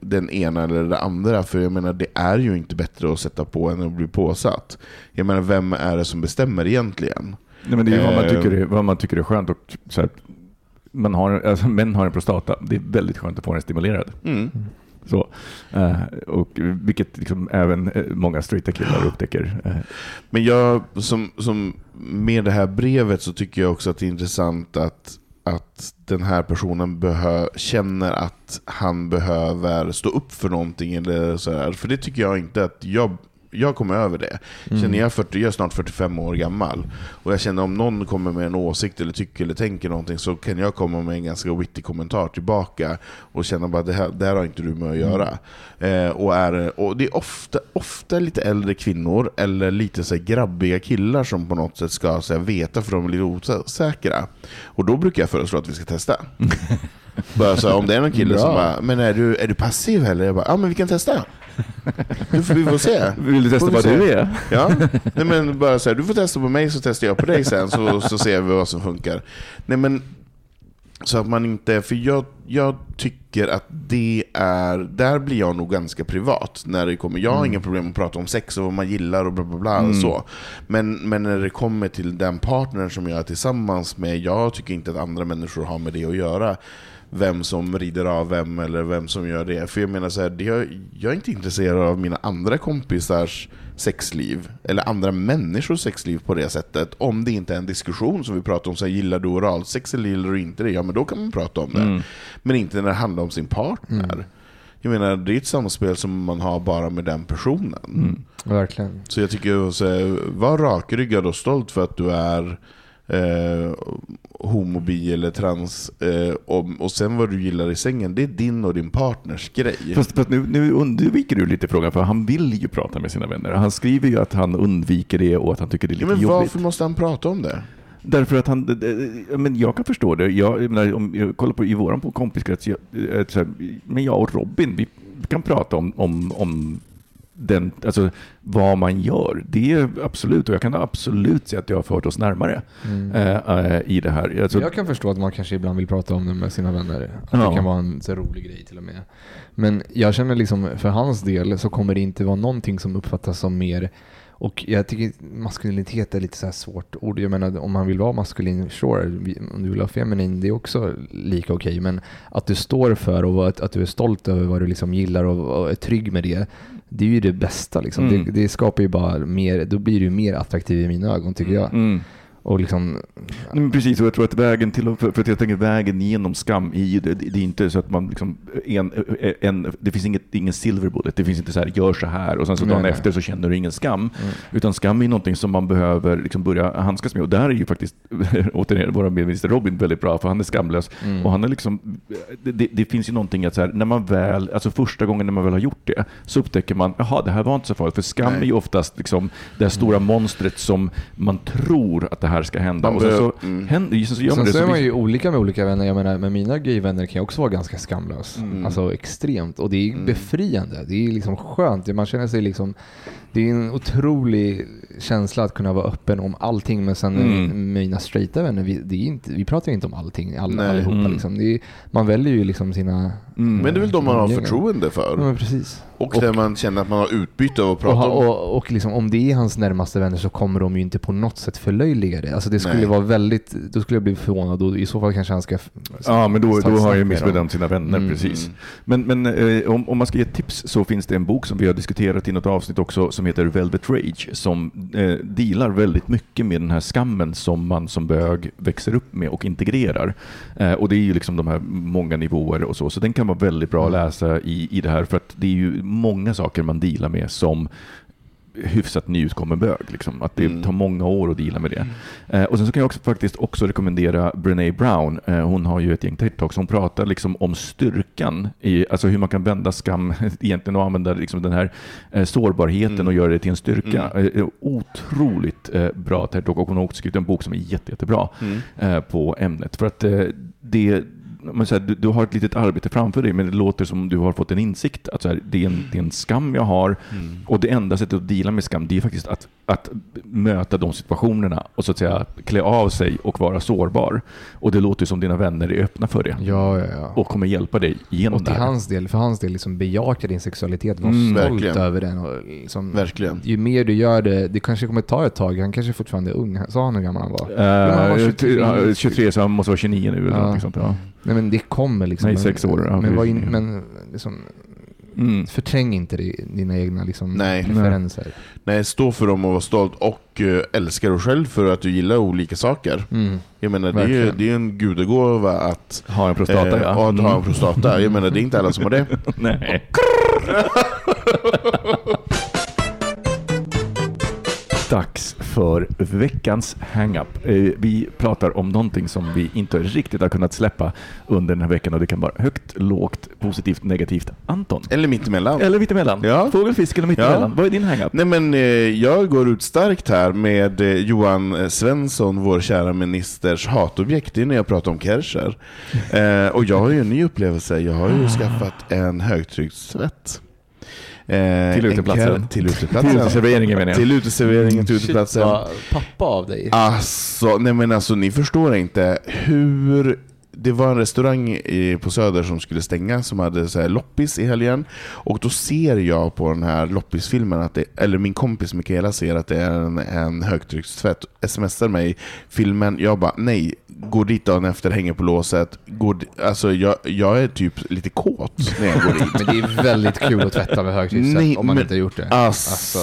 den ena eller den andra. För jag menar, det är ju inte bättre att sätta på än att bli påsatt. Jag menar, vem är det som bestämmer egentligen? Nej, men det är ju vad man Eh, tycker är, vad man tycker är skönt. Och så här, man har, alltså, män har en prostata. Det är väldigt skönt att få den stimulerad. Mm. Så, eh, och vilket liksom även eh, många straighta killar upptäcker. Men jag, som, som med det här brevet så tycker jag också att det är intressant att, att den här personen känner att han behöver stå upp för någonting. Eller så här. För det tycker jag inte att jag jag kommer över det. Mm. Känner jag, 40, jag är snart 45 år gammal och jag känner om någon kommer med en åsikt eller tycker eller tänker någonting så kan jag komma med en ganska witty kommentar tillbaka och känna bara det här, det här har inte du med att göra. Eh, och, är, och det är ofta, ofta lite äldre kvinnor eller lite så grabbiga killar som på något sätt ska så här, veta för de är lite osäkra. Och då brukar jag föreslå att vi ska testa. [LAUGHS] bara så här, om det är någon kille som Bra. bara, men är du, är du passiv eller? Jag bara, ja men vi kan testa. [LAUGHS] Du får, vi får se. Vill du testa vad se. du är? [LAUGHS] Ja, nej men bara så här, du får testa på mig så testar jag på dig sen så, så ser vi vad som funkar. Nej men, så att man inte, för jag, jag tycker att det är, där blir jag nog ganska privat. När det kommer, jag har inga problem att prata om sex och vad man gillar och bla bla bla. Och så. Men, men när det kommer till den partnern som jag är tillsammans med, jag tycker inte att andra människor har med det att göra. Vem som rider av vem eller vem som gör det. För jag menar så här, jag, jag är inte intresserad av mina andra kompisars sexliv, eller andra människors sexliv på det sättet, om det inte är en diskussion som vi pratar om, så här, gillar du oralsex eller gillar du inte det? Ja men då kan man prata om det. Men inte när det handlar om sin partner. Jag menar, det är ett samspel som man har bara med den personen. Verkligen. Så jag tycker, så här, var rakryggad och stolt för att du är eh, homo, bi eller trans. Eh, och, och sen vad du gillar i sängen, det är din och din partners grej. Fast, fast nu, nu undviker du lite frågan, för han vill ju prata med sina vänner. Han skriver ju att han undviker det och att han tycker det är Ja, lite men jobbigt. varför måste han prata om det? Därför att han, men jag kan förstå det. Jag, jag menar, om jag kollar på i våran på kompiskrets, jag, eh, men jag och Robin, vi kan prata om, om, om den, alltså, vad man gör. Det är absolut, och jag kan absolut säga att det har fört oss närmare eh, eh, i det här. Alltså, Jag kan förstå att man kanske ibland vill prata om det med sina vänner. Att Ja. det kan vara en så rolig grej till och med. Men jag känner liksom, för hans del så kommer det inte vara någonting som uppfattas som mer Och jag tycker maskulinitet är lite så här svårt ord. Jag menar om man vill vara maskulin, sure. Om du vill vara feminin, det är också lika okej. Men att du står för och att, att du är stolt över vad du liksom gillar och, och är trygg med det. Det är ju det bästa liksom. Mm. Det, det skapar ju bara mer, då blir du mer attraktiv i mina ögon tycker jag. Mm. Och liksom, Nej, precis, och jag tror att vägen till, för, för jag tänker vägen genom skam, är det, det är inte så att man liksom, en, en, det finns inget, ingen silver bullet, det finns inte så här, gör så här och sen så Nej, dagen nej. efter så känner du ingen skam. Utan skam är någonting som man behöver liksom börja handskas med och där är ju faktiskt, [LAUGHS] återigen, vår medminister Robin väldigt bra, för han är skamlös. Mm. Och han är liksom, det, det, finns ju någonting att så här, när man väl, alltså första gången när man väl har gjort det, så upptäcker man, jaha, det här var inte så farligt. För skam är ju oftast liksom det här stora monstret som man tror att det här ska hända. Man och sen så, mm. händer, sen så gör man Sen det. så så är man ju olika med olika vänner. Jag menar, med mina gayvänner kan jag också vara ganska skamlös. Mm. Alltså extremt. Och det är befriande. Det är liksom skönt. Man känner sig liksom... Det är en otrolig känsla att kunna vara öppen om allting. Men sen Mm. mina straighta vänner, vi, det är inte, vi pratar ju inte om allting all, Nej. allihopa. Mm. Liksom. Det är, man väljer ju liksom sina... Mm. Men det är väl de man har förtroende Ja, för. men precis. Och där man känner att man har utbyte av att Och, prata ha- om. och, och liksom, om det är hans närmaste vänner så kommer de ju inte på något sätt förlöjliga det. Alltså det skulle Nej. vara väldigt, då skulle jag bli förvånad och i så fall kanske han ska... Ja, men då, då har jag dem. missbedömt sina vänner, Mm. precis. Men, men eh, om, om man ska ge ett tips så finns det en bok som vi har diskuterat i något avsnitt också som heter Velvet Rage som eh, dealar väldigt mycket med den här skammen som man som bög växer upp med och integrerar. Eh, och det är ju liksom de här många nivåer och så, så den kan vara väldigt bra att läsa i, i det här för att det är ju många saker man dealar med som hyfsat nyutkommen bög. Liksom. Att det Mm. tar många år att deala med det. Eh, och sen så kan jag också faktiskt också rekommendera Brené Brown. Eh, hon har ju ett gäng TED-talks. Hon pratar liksom om styrkan, i, alltså hur man kan vända skam [LAUGHS] egentligen och använda liksom den här eh, sårbarheten Mm. och göra det till en styrka. Eh, otroligt eh, bra TED-talk och hon har också skrivit en bok som är jätte, jättebra Mm. eh, på ämnet. För att eh, det man säger, du, du har ett litet arbete framför dig, men det låter som du har fått en insikt. Att så här, det, är en, det är en skam jag har Mm. och det enda sättet att deala med skam, det är faktiskt att, att möta de situationerna och så att säga klä av sig och vara sårbar. Och det låter som dina vänner är öppna för det Ja, ja, ja. och kommer hjälpa dig igenom Och det till här. hans del, för hans del, liksom bejaka din sexualitet, var Mm, stolt verkligen. över den. Och liksom, Verkligen. Ju mer du gör det, det kanske kommer ta ett tag, han kanske fortfarande är ung. Sa han hur gammal han var? Men han var Uh, 23. 23, så han måste vara 29 nu eller Ja. sånt. Ja. Nej men det kommer liksom. Nej, Men- sex år, ja, men, var in, men liksom, Mm. förträng inte dina egna liksom, Nej. preferenser. Nej, stå för dem och vara stolt och eh, älska dig själv för att du gillar olika saker. Mm. Jag menar, det är, ju- det är en gudagåva att, Ha en prostata, eh, ja. att ha en Mm. prostata. Jag menar, det är inte alla som har det. [LAUGHS] Nej. [LAUGHS] [LAUGHS] Dags för veckans hang-up. Eh, Vi pratar om någonting som vi inte riktigt har kunnat släppa under den här veckan och det kan vara högt, lågt, positivt, negativt. Anton? Eller mittemellan. Eller mittemellan? Ja. Fågel, fisk eller mittemellan? Ja. Vad är din hang-up? Nej men eh, jag går ut starkt här med eh, Johan Svensson, vår kära ministers hatobjekt. Det är när jag pratar om Kerscher. Eh, och jag har ju en ny upplevelse. Jag har ju skaffat en högtryckstvätt. Eh, Till en uteplatsen. Till uteplatsen. Till uteserveringen menar jag. Till uteserveringen, till uteplatsen. vad pappa av dig. Alltså, nej men alltså ni förstår inte hur det var en restaurang i, på Söder som skulle stänga som hade så här loppis i helgen. Och då ser jag på den här loppisfilmen, att det, eller min kompis Mikaela ser att det är en, en högtryckstvätt. Smsar mig filmen. Jag bara nej, går dit dagen efter, hänger på låset. Går, alltså jag, jag är typ lite kåt när jag går dit. [LAUGHS] Men det är väldigt kul att tvätta med högtryckssätt Nej, om man men- inte har gjort det. Alltså,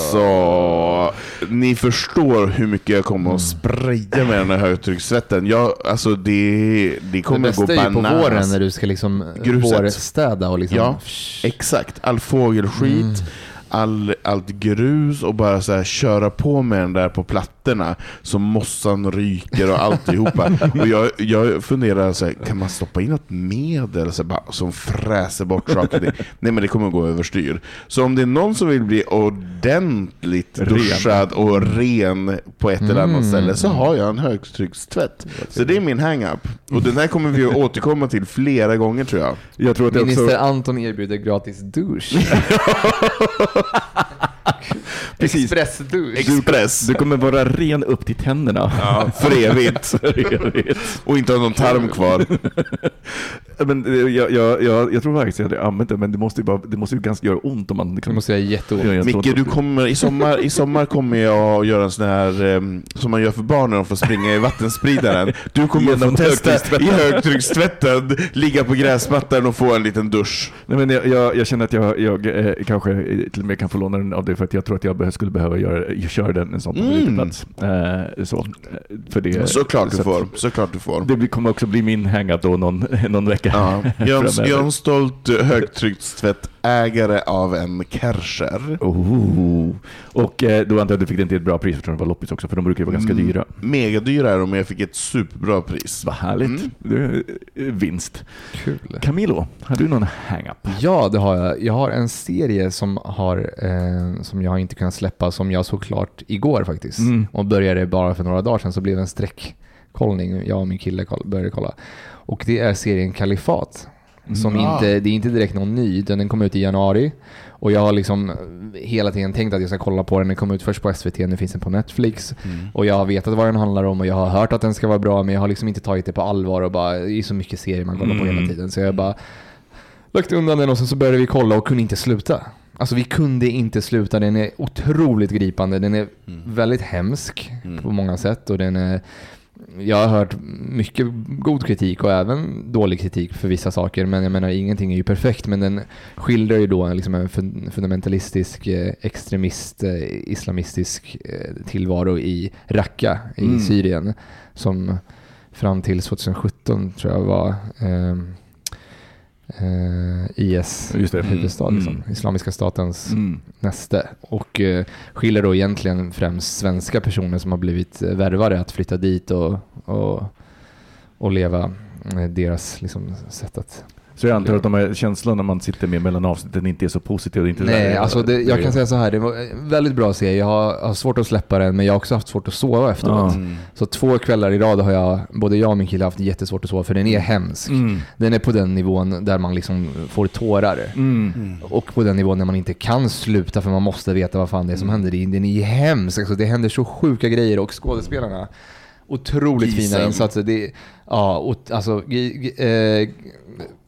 ni förstår hur mycket jag kommer att spraya med den här högtryckstvätten. Jag, alltså det, det Det bästa är ju på bananas. våren när du ska liksom Gruset. vårstäda och liksom... Ja, exakt. All fågelskit, all, allt grus och bara så här köra på med den där på plattorna så mossan ryker och alltihopa. [LAUGHS] och jag, jag funderar, så här, kan man stoppa in något medel så här, bara, som fräser bort saker? Nej men det kommer gå överstyr. Så om det är någon som vill bli ordentligt duschad och ren på ett eller annat Mm. ställe så har jag en högtryckstvätt. Så det är min hang-up. Och den här kommer vi att återkomma till flera gånger tror jag. Jag tror att det Minister också... Anton erbjuder gratis douche. [LAUGHS] [LAUGHS] ha [LAUGHS] ha Precis. Expressdusch. Express. Du kommer vara ren upp till tänderna. Ja, [LAUGHS] för evigt. [LAUGHS] För evigt. Och inte ha någon tarm kvar. [LAUGHS] Men eh, jag, jag, jag, jag tror faktiskt att jag hade använt det, men det måste ju, bara, det måste ju ganska göra ont om man... Det måste göra jätteont. Ja, Micke, du kommer, i, sommar, i sommar kommer jag att göra en sån här em, som man gör för barn när de får springa i vattenspridaren. Du kommer att få Genom testa högtryckstvätten. i högtryckstvätten, ligga på gräsmattan och få en liten dusch. Nej, men jag, jag, jag känner att jag, jag eh, kanske till och med kan få låna den av dig för att jag tror att jag be- skulle behöva göra, köra den en sån på Mm. plats. Eh, så, eh, för det, Såklart du så att får. Såklart du får. Det kommer också bli min hang-up då någon, [LAUGHS] någon vecka Ja. Jag, är en- jag stolt eh, högtryckstvättägare av en Kärcher. Oh. Och eh, då antar jag att du fick den till ett bra pris eftersom det var loppis också, för de brukar ju vara ganska Mm. dyra. Megadyra är de, men jag fick ett superbra pris. Vad härligt. Mm. Är eh, vinst. Kul. Camilo, har du någon hang-up? Ja, det har jag. Jag har en serie som, har, eh, som jag inte kunnat släppa, som jag såg klart igår faktiskt. Mm. Och började bara för några dagar sedan, så blev det en sträckkollning. Jag och min kille började kolla. Och det är serien Kalifat. Som Mm. inte, det är inte direkt någon ny, utan den kom ut i januari. Och jag har liksom hela tiden tänkt att jag ska kolla på den. Den kom ut först på SVT, nu finns den på Netflix. Mm. Och jag har vetat vad den handlar om och jag har hört att den ska vara bra, men jag har liksom inte tagit det på allvar och bara, det är så mycket serier man kollar på Mm. hela tiden. Så jag bara lagt undan den och sen så började vi kolla och kunde inte sluta. Alltså vi kunde inte sluta. Den är otroligt gripande. Den är väldigt hemsk på många sätt och den är jag har hört mycket god kritik och även dålig kritik för vissa saker, men jag menar ingenting är ju perfekt, men den skildrar ju då en, liksom en fun- fundamentalistisk, eh, extremist, eh, islamistisk eh, tillvaro i Raqqa i Mm. Syrien, som fram till 2017 tror jag var eh, IS Just det. huvudstad, Mm. liksom, Islamiska statens Mm. näste. Och eh, skiljer då egentligen främst svenska personer som har blivit eh, värvade att flytta dit och, och, och leva eh, deras liksom, sätt att... Så jag antar att de här känslorna när man sitter med mellan avsnitten inte är så positiva? det är Inte Nej, där- alltså det, jag kan säga så här, det var en väldigt bra serie. Jag har, har svårt att släppa den, men jag har också haft svårt att sova efteråt. Ja. Så två kvällar i rad har jag, både jag och min kille haft jättesvårt att sova, för den är hemsk. Mm. Den är på den nivån där man liksom får tårar. Mm. Och på den nivån när man inte kan sluta för man måste veta vad fan det är som händer. Det är- Den är hemsk. Alltså, det händer så sjuka grejer och skådespelarna, otroligt fina Gisem. insatser. Det, ja, och, alltså, gi, gi, eh,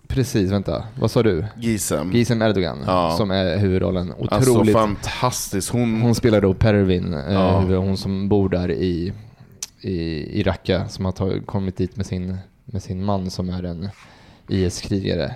precis, vänta. Vad sa du? Gisem. Gisem Erdogan, Ja. som är huvudrollen. Otroligt. Alltså fantastiskt. Hon, hon spelar då Pervin, eh, Ja. hon som bor där i, i, i Raqqa, som har tagit, kommit dit med sin, med sin man som är en IS-krigare.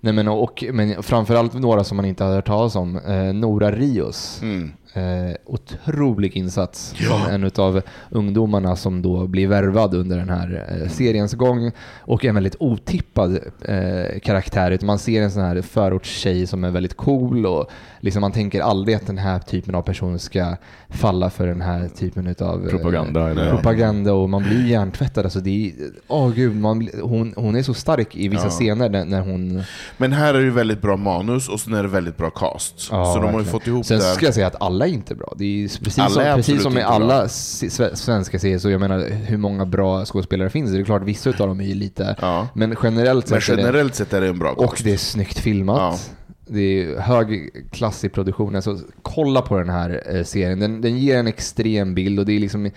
Nej, men, och, men framförallt några som man inte har hört talas om. Eh, Nora Rios. mm. Eh, otrolig insats som en av ungdomarna som då blir värvad under den här eh, seriens gång och en väldigt otippad eh, karaktär. Man ser en sån här förortstjej som är väldigt cool och liksom man tänker aldrig att den här typen av person ska falla för den här typen av Propaganda, eller- propaganda och man blir hjärntvättad. Alltså det är, åh gud, man, hon, hon är så stark i vissa Ja. scener när, när hon... Men här är det ju väldigt bra manus och sen är det väldigt bra cast. Ja, så de har ju fått ihop Sen det. ska jag säga att alla är inte bra. Det är precis, Alla som, är precis som med alla svenska serier, så jag menar hur många bra skådespelare finns det? Det är klart vissa utav dem är ju lite, Ja. men generellt Men sett är det, generellt sett är det en bra och cast. det är snyggt filmat. Det är hög klass i produktionen. Så kolla på den här eh, serien. Den, den ger en extrem bild och det är liksom eh,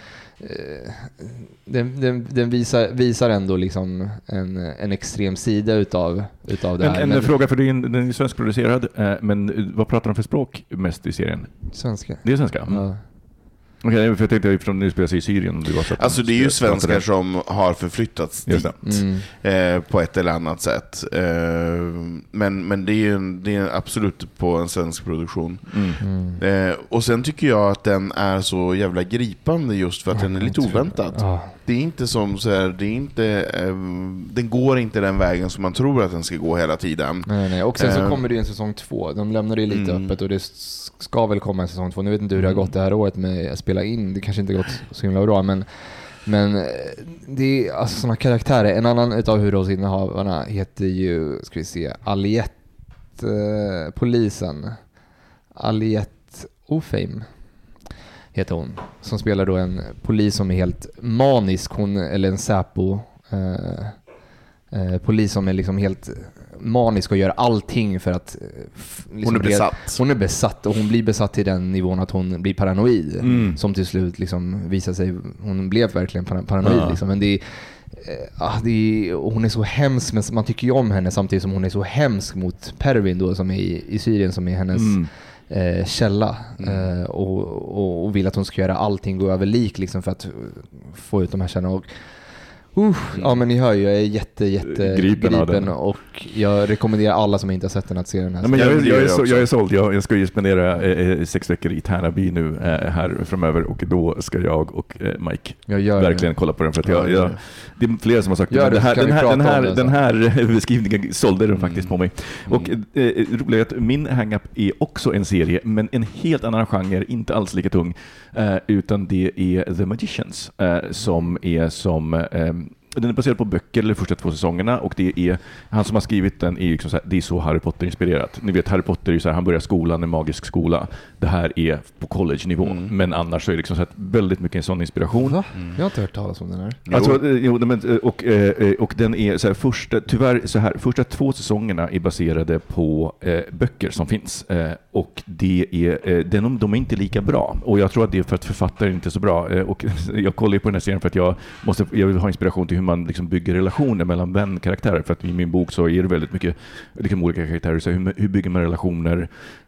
den, den, den visar, visar ändå liksom en, en extrem sida utav, utav det En, här. en Men- fråga, för en- den är svenskproducerad, eh, men vad pratar de för språk mest i serien? Svenska. Det är svenska? Mm. Ja. Okej, för jag tänkte eftersom nu spelar sig i Syrien. Du har sett Alltså det är ju svenskar det. som har förflyttats dit. det. Mm. Eh, på ett eller annat sätt. Eh, men, men det är ju en, det är absolut på en svensk produktion. Mm. Eh, och sen tycker jag att den är så jävla gripande just för att den är lite oväntad. Ja. Det är inte som så här, det är inte, eh, den går inte den vägen som man tror att den ska gå hela tiden. Nej, nej. Och sen så Eh. kommer det ju en säsong två. De lämnar det lite Mm. öppet och det ska väl komma en säsong två. Nu vet inte hur det har gått det här året med att spela in. Det kanske inte gått så himla bra, men, men eh, det är alltså sådana karaktärer. En annan utav huvudrollsinnehavarna heter ju, ska vi se, Aliette, eh, polisen. Aliette Ofame heter hon. Som spelar då en polis som är helt manisk, hon, eller en Säpo. Eh, eh, polis som är liksom helt manisk och gör allting för att... liksom är red- besatt. Hon är besatt och hon blir besatt till den nivån att hon blir paranoid. Mm. Som till slut liksom visar sig, hon blev verkligen para- paranoid. Ja. Liksom. Men det är, eh, ah, är, hon är så hemsk, men man tycker ju om henne samtidigt som hon är så hemsk mot Pervin då, som är i, i Syrien, som är hennes Mm. eh, källa. Eh, och, och, och vill att hon ska göra allting gå över lik liksom, för att få ut de här källorna. Och, uh, Ja men ni hör ju, jag är jätte, jätte Gripen av gripen den. och jag rekommenderar alla som inte har sett den att se den här. Nej, men jag, Jag jag, är, så, jag är såld. Jag, jag ska ju spendera eh, eh, sex veckor i Tärnaby nu eh, här framöver och då ska jag och eh, Mike jag gör verkligen kolla på den. För att jag, Ja, jag, det är flera som har sagt Gör att det, den här, den vi här, den här, det den här beskrivningen sålde Mm. den faktiskt på mig. Och eh, roligt att min hang-up är också en serie, men en helt annan genre, inte alls lika tung, eh, utan det är The Magicians, eh, som är som eh, den är baserad på böcker, eller de första två säsongerna, och det är, han som har skrivit den är liksom så här, det är så Harry Potter-inspirerat. Ni vet, Harry Potter är så här, han börjar skolan, en magisk skola. Det här är på college-nivå, men annars så är det liksom så här, väldigt mycket en sån inspiration. Va? Jag har inte hört talas om den här. Alltså, eh, jo, men, eh, och, eh, eh, och den är så här, första, tyvärr så här, första två säsongerna är baserade på eh, böcker som finns. Eh, och det är, eh, de, de är inte lika bra. Och jag tror att det är för att författare är inte är så bra. Eh, och [LAUGHS] jag kollar ju på den här serien för att jag, måste, jag vill ha inspiration till hur man liksom bygger relationer mellan vänkaraktärer. För att i min bok så är det väldigt mycket liksom, olika karaktärer. Så hur, hur bygger man relationer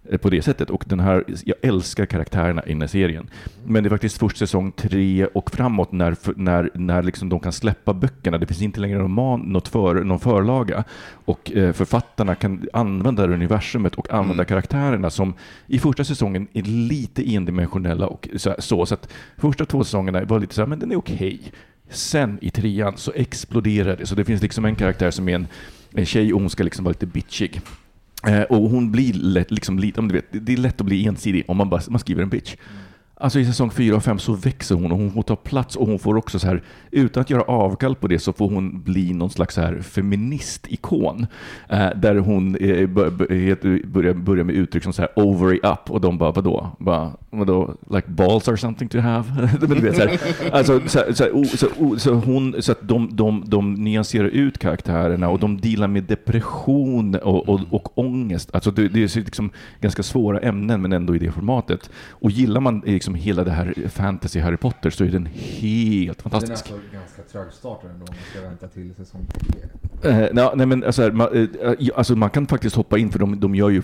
eh, på det sättet? Och den här, jag älskar karaktärerna i den här serien. Men det är faktiskt först säsong tre och framåt när, när, när liksom de kan släppa böckerna. Det finns inte längre någon, man, något för, någon förlaga. Och eh, författarna kan använda det universumet och använda karaktärerna som i första säsongen är lite endimensionella och så, så, så att första två säsongerna var lite så här, men den är okej. Sen i trean så exploderar det. Så det finns liksom en karaktär som är en, en tjej och hon ska liksom vara lite bitchig. Eh, och hon blir lätt, liksom lite, om du vet, det- det är lätt att bli ensidig om man bara man skriver en bitch. Mm. Alltså i säsong 4 och 5 så växer hon och hon får ta plats och hon får också så här, utan att göra avkall på det så får hon bli någon slags så här feministikon. Eh, där hon eh, börjar, börjar med uttryck som så här ovary up och de bara vadå? Bara, vadå? Like balls are something to have? [LAUGHS] Men du vet, så här, alltså, så, här, så, här, o- så, o- så, hon, så att de, de, de nyanserar ut karaktärerna och de dealar med depression och, och, och ångest. Alltså det, det är liksom ganska svåra ämnen men ändå i det formatet. Och gillar man liksom hela det här fantasy Harry Potter så är den helt fantastisk. ganska trögstartad ändå om man ska vänta till säsong Eh, ja, nej, men alltså, här, man, eh, alltså, man kan faktiskt hoppa in för de, de gör ju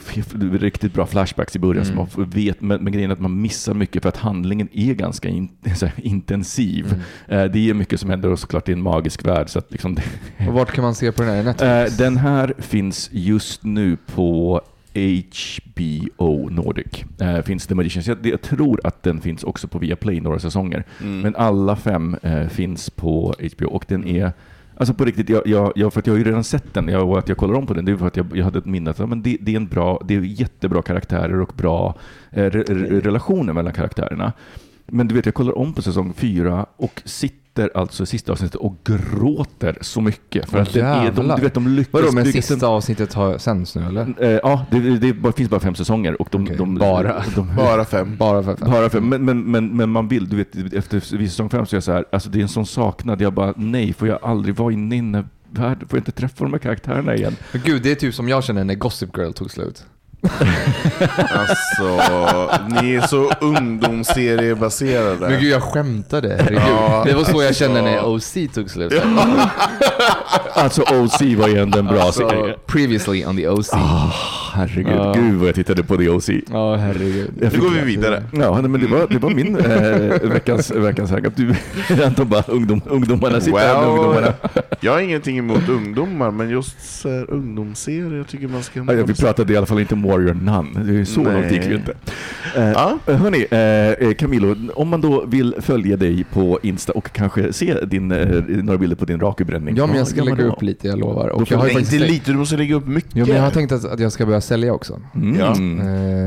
riktigt bra flashbacks i början som man får- vet, men, men grejen är att man missar mycket för att handlingen är ganska in, [LAUGHS] så här, intensiv. Eh, det är mycket som händer och såklart i en magisk värld. Så att liksom det, Och vart kan man se på den här? Är det Netflix? Eh, den här finns just nu på HBO Nordic. Eh, finns The Magicians. Jag, jag tror att den finns också på Viaplay några säsonger. Men alla fem eh, finns på HBO och den är Alltså på riktigt, jag, jag, jag, för att jag har ju redan sett den jag, och att jag kollar om på den, det är för att jag, jag hade ett minne att ja, men det, det, är en bra, det är jättebra karaktärer och bra eh, re, relationer mellan karaktärerna. Men du vet, jag kollar om på säsong fyra och sitter alltså i sista avsnittet och gråter så mycket. För Åh, att den är, de, du vet, de lyckas Vadå, men bygga sista avsnittet har sänds nu eller? Eh, ja, det, det, det finns bara fem säsonger. Och de, Okej, de, bara. De, [LAUGHS] Bara fem. Bara för bara fem. Men, men, men, men man vill, du vet, efter säsong fem så är jag så här, alltså det är en sån saknad. Jag bara, nej, får jag aldrig vara inne i den här världen? Får jag inte träffa de här karaktärerna igen? Men gud, det är typ som jag känner när Gossip Girl tog slut. [LAUGHS] Alltså, ni är så ungdomsseriebaserade. Men gud, jag skämtade. Herregud. Ja, det var så jag kände när OC tog slut. Alltså OC var ju ändå en bra Alltså, serie. previously on the OC. Ah, herregud, Ja. gud vad jag tittade på The OC. Ja, herregud. Nu går vi vidare. Ja, nej, men det var, det var min eh, veckans, veckans hang-up. Du, [LAUGHS] Anton bara, ungdom, ungdomarna sitter här med ungdomarna. jag har ingenting emot ungdomar, men just så här, ungdomsserier, jag tycker man ska... Ja, vi pratade i alla fall inte om Warrior Nun. Det är så Nej. långt gick vi inte. Eh, Ja. Hörni, eh, eh, Camilo, om man då vill följa dig på Insta och kanske se din, eh, några bilder på din rakhybränning. Ja, men jag ska lägga upp lite, jag lovar. Och jag har inte lite, du måste lägga upp mycket. Ja, men jag har tänkt att, att jag ska börja sälja också. Mm. Ja.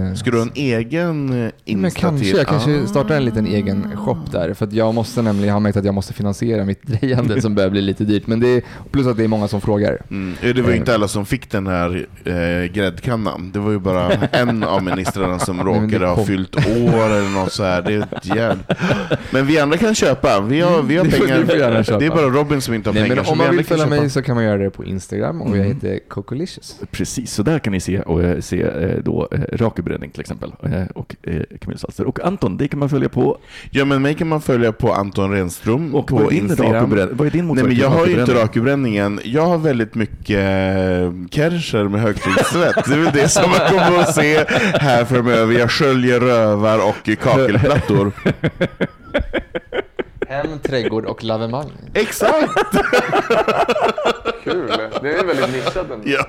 Eh, Ska du ha en egen eh, Insta men kanske, till? jag kanske Ah. startar en liten egen shop där. För att jag måste nämligen, jag har märkt att jag måste finansiera mitt [LAUGHS] drejande som börjar bli lite dyrt. Men det är, plus att det är många som frågar. Mm. eh, Det var ju Eh, inte alla som fick den här eh, gräddkannan. Det var ju bara [LAUGHS] en av ministrarna som råkade ha fyllt år eller något så här. Det är ett jävla... [LAUGHS] Men vi andra kan köpa. Vi har, vi har Mm, pengar. det får gärna köpa. Det är bara Robin som inte har Nej, pengar. men om man vill följa mig så kan man göra det på Instagram och jag Mm. heter Cocolicious. Precis, så där kan ni se, och, eh, se eh, då, eh, rakhybränning till exempel, och Camilla Salster. Och Anton, det kan man följa på. Ja, men mig kan man följa på Anton Renström Och på vad Instagram. vad är din Nej, men jag har ju inte rakhybränningen. Jag har väldigt mycket kerscher med högtryckssvett. Det är väl det som man kommer att se här framöver. Jag sköljer rövar och kakelplattor. [LAUGHS] Hem, trädgård och lavemang. Exakt! [LAUGHS] Kul. Det är väldigt nischat ändå. Ja.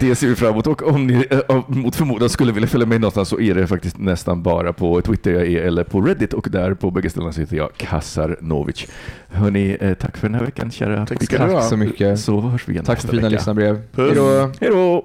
Det ser vi fram emot och om ni eh, mot förmodan skulle vilja följa med någonstans så är det faktiskt nästan bara på Twitter jag är eller på Reddit och där på bägge ställena så heter jag Kasarnovic. Hörni, eh, tack för den här veckan kära Tack. Tack så mycket. Så hörs vi igen Tack för fina lyssnarbrev. Hej då.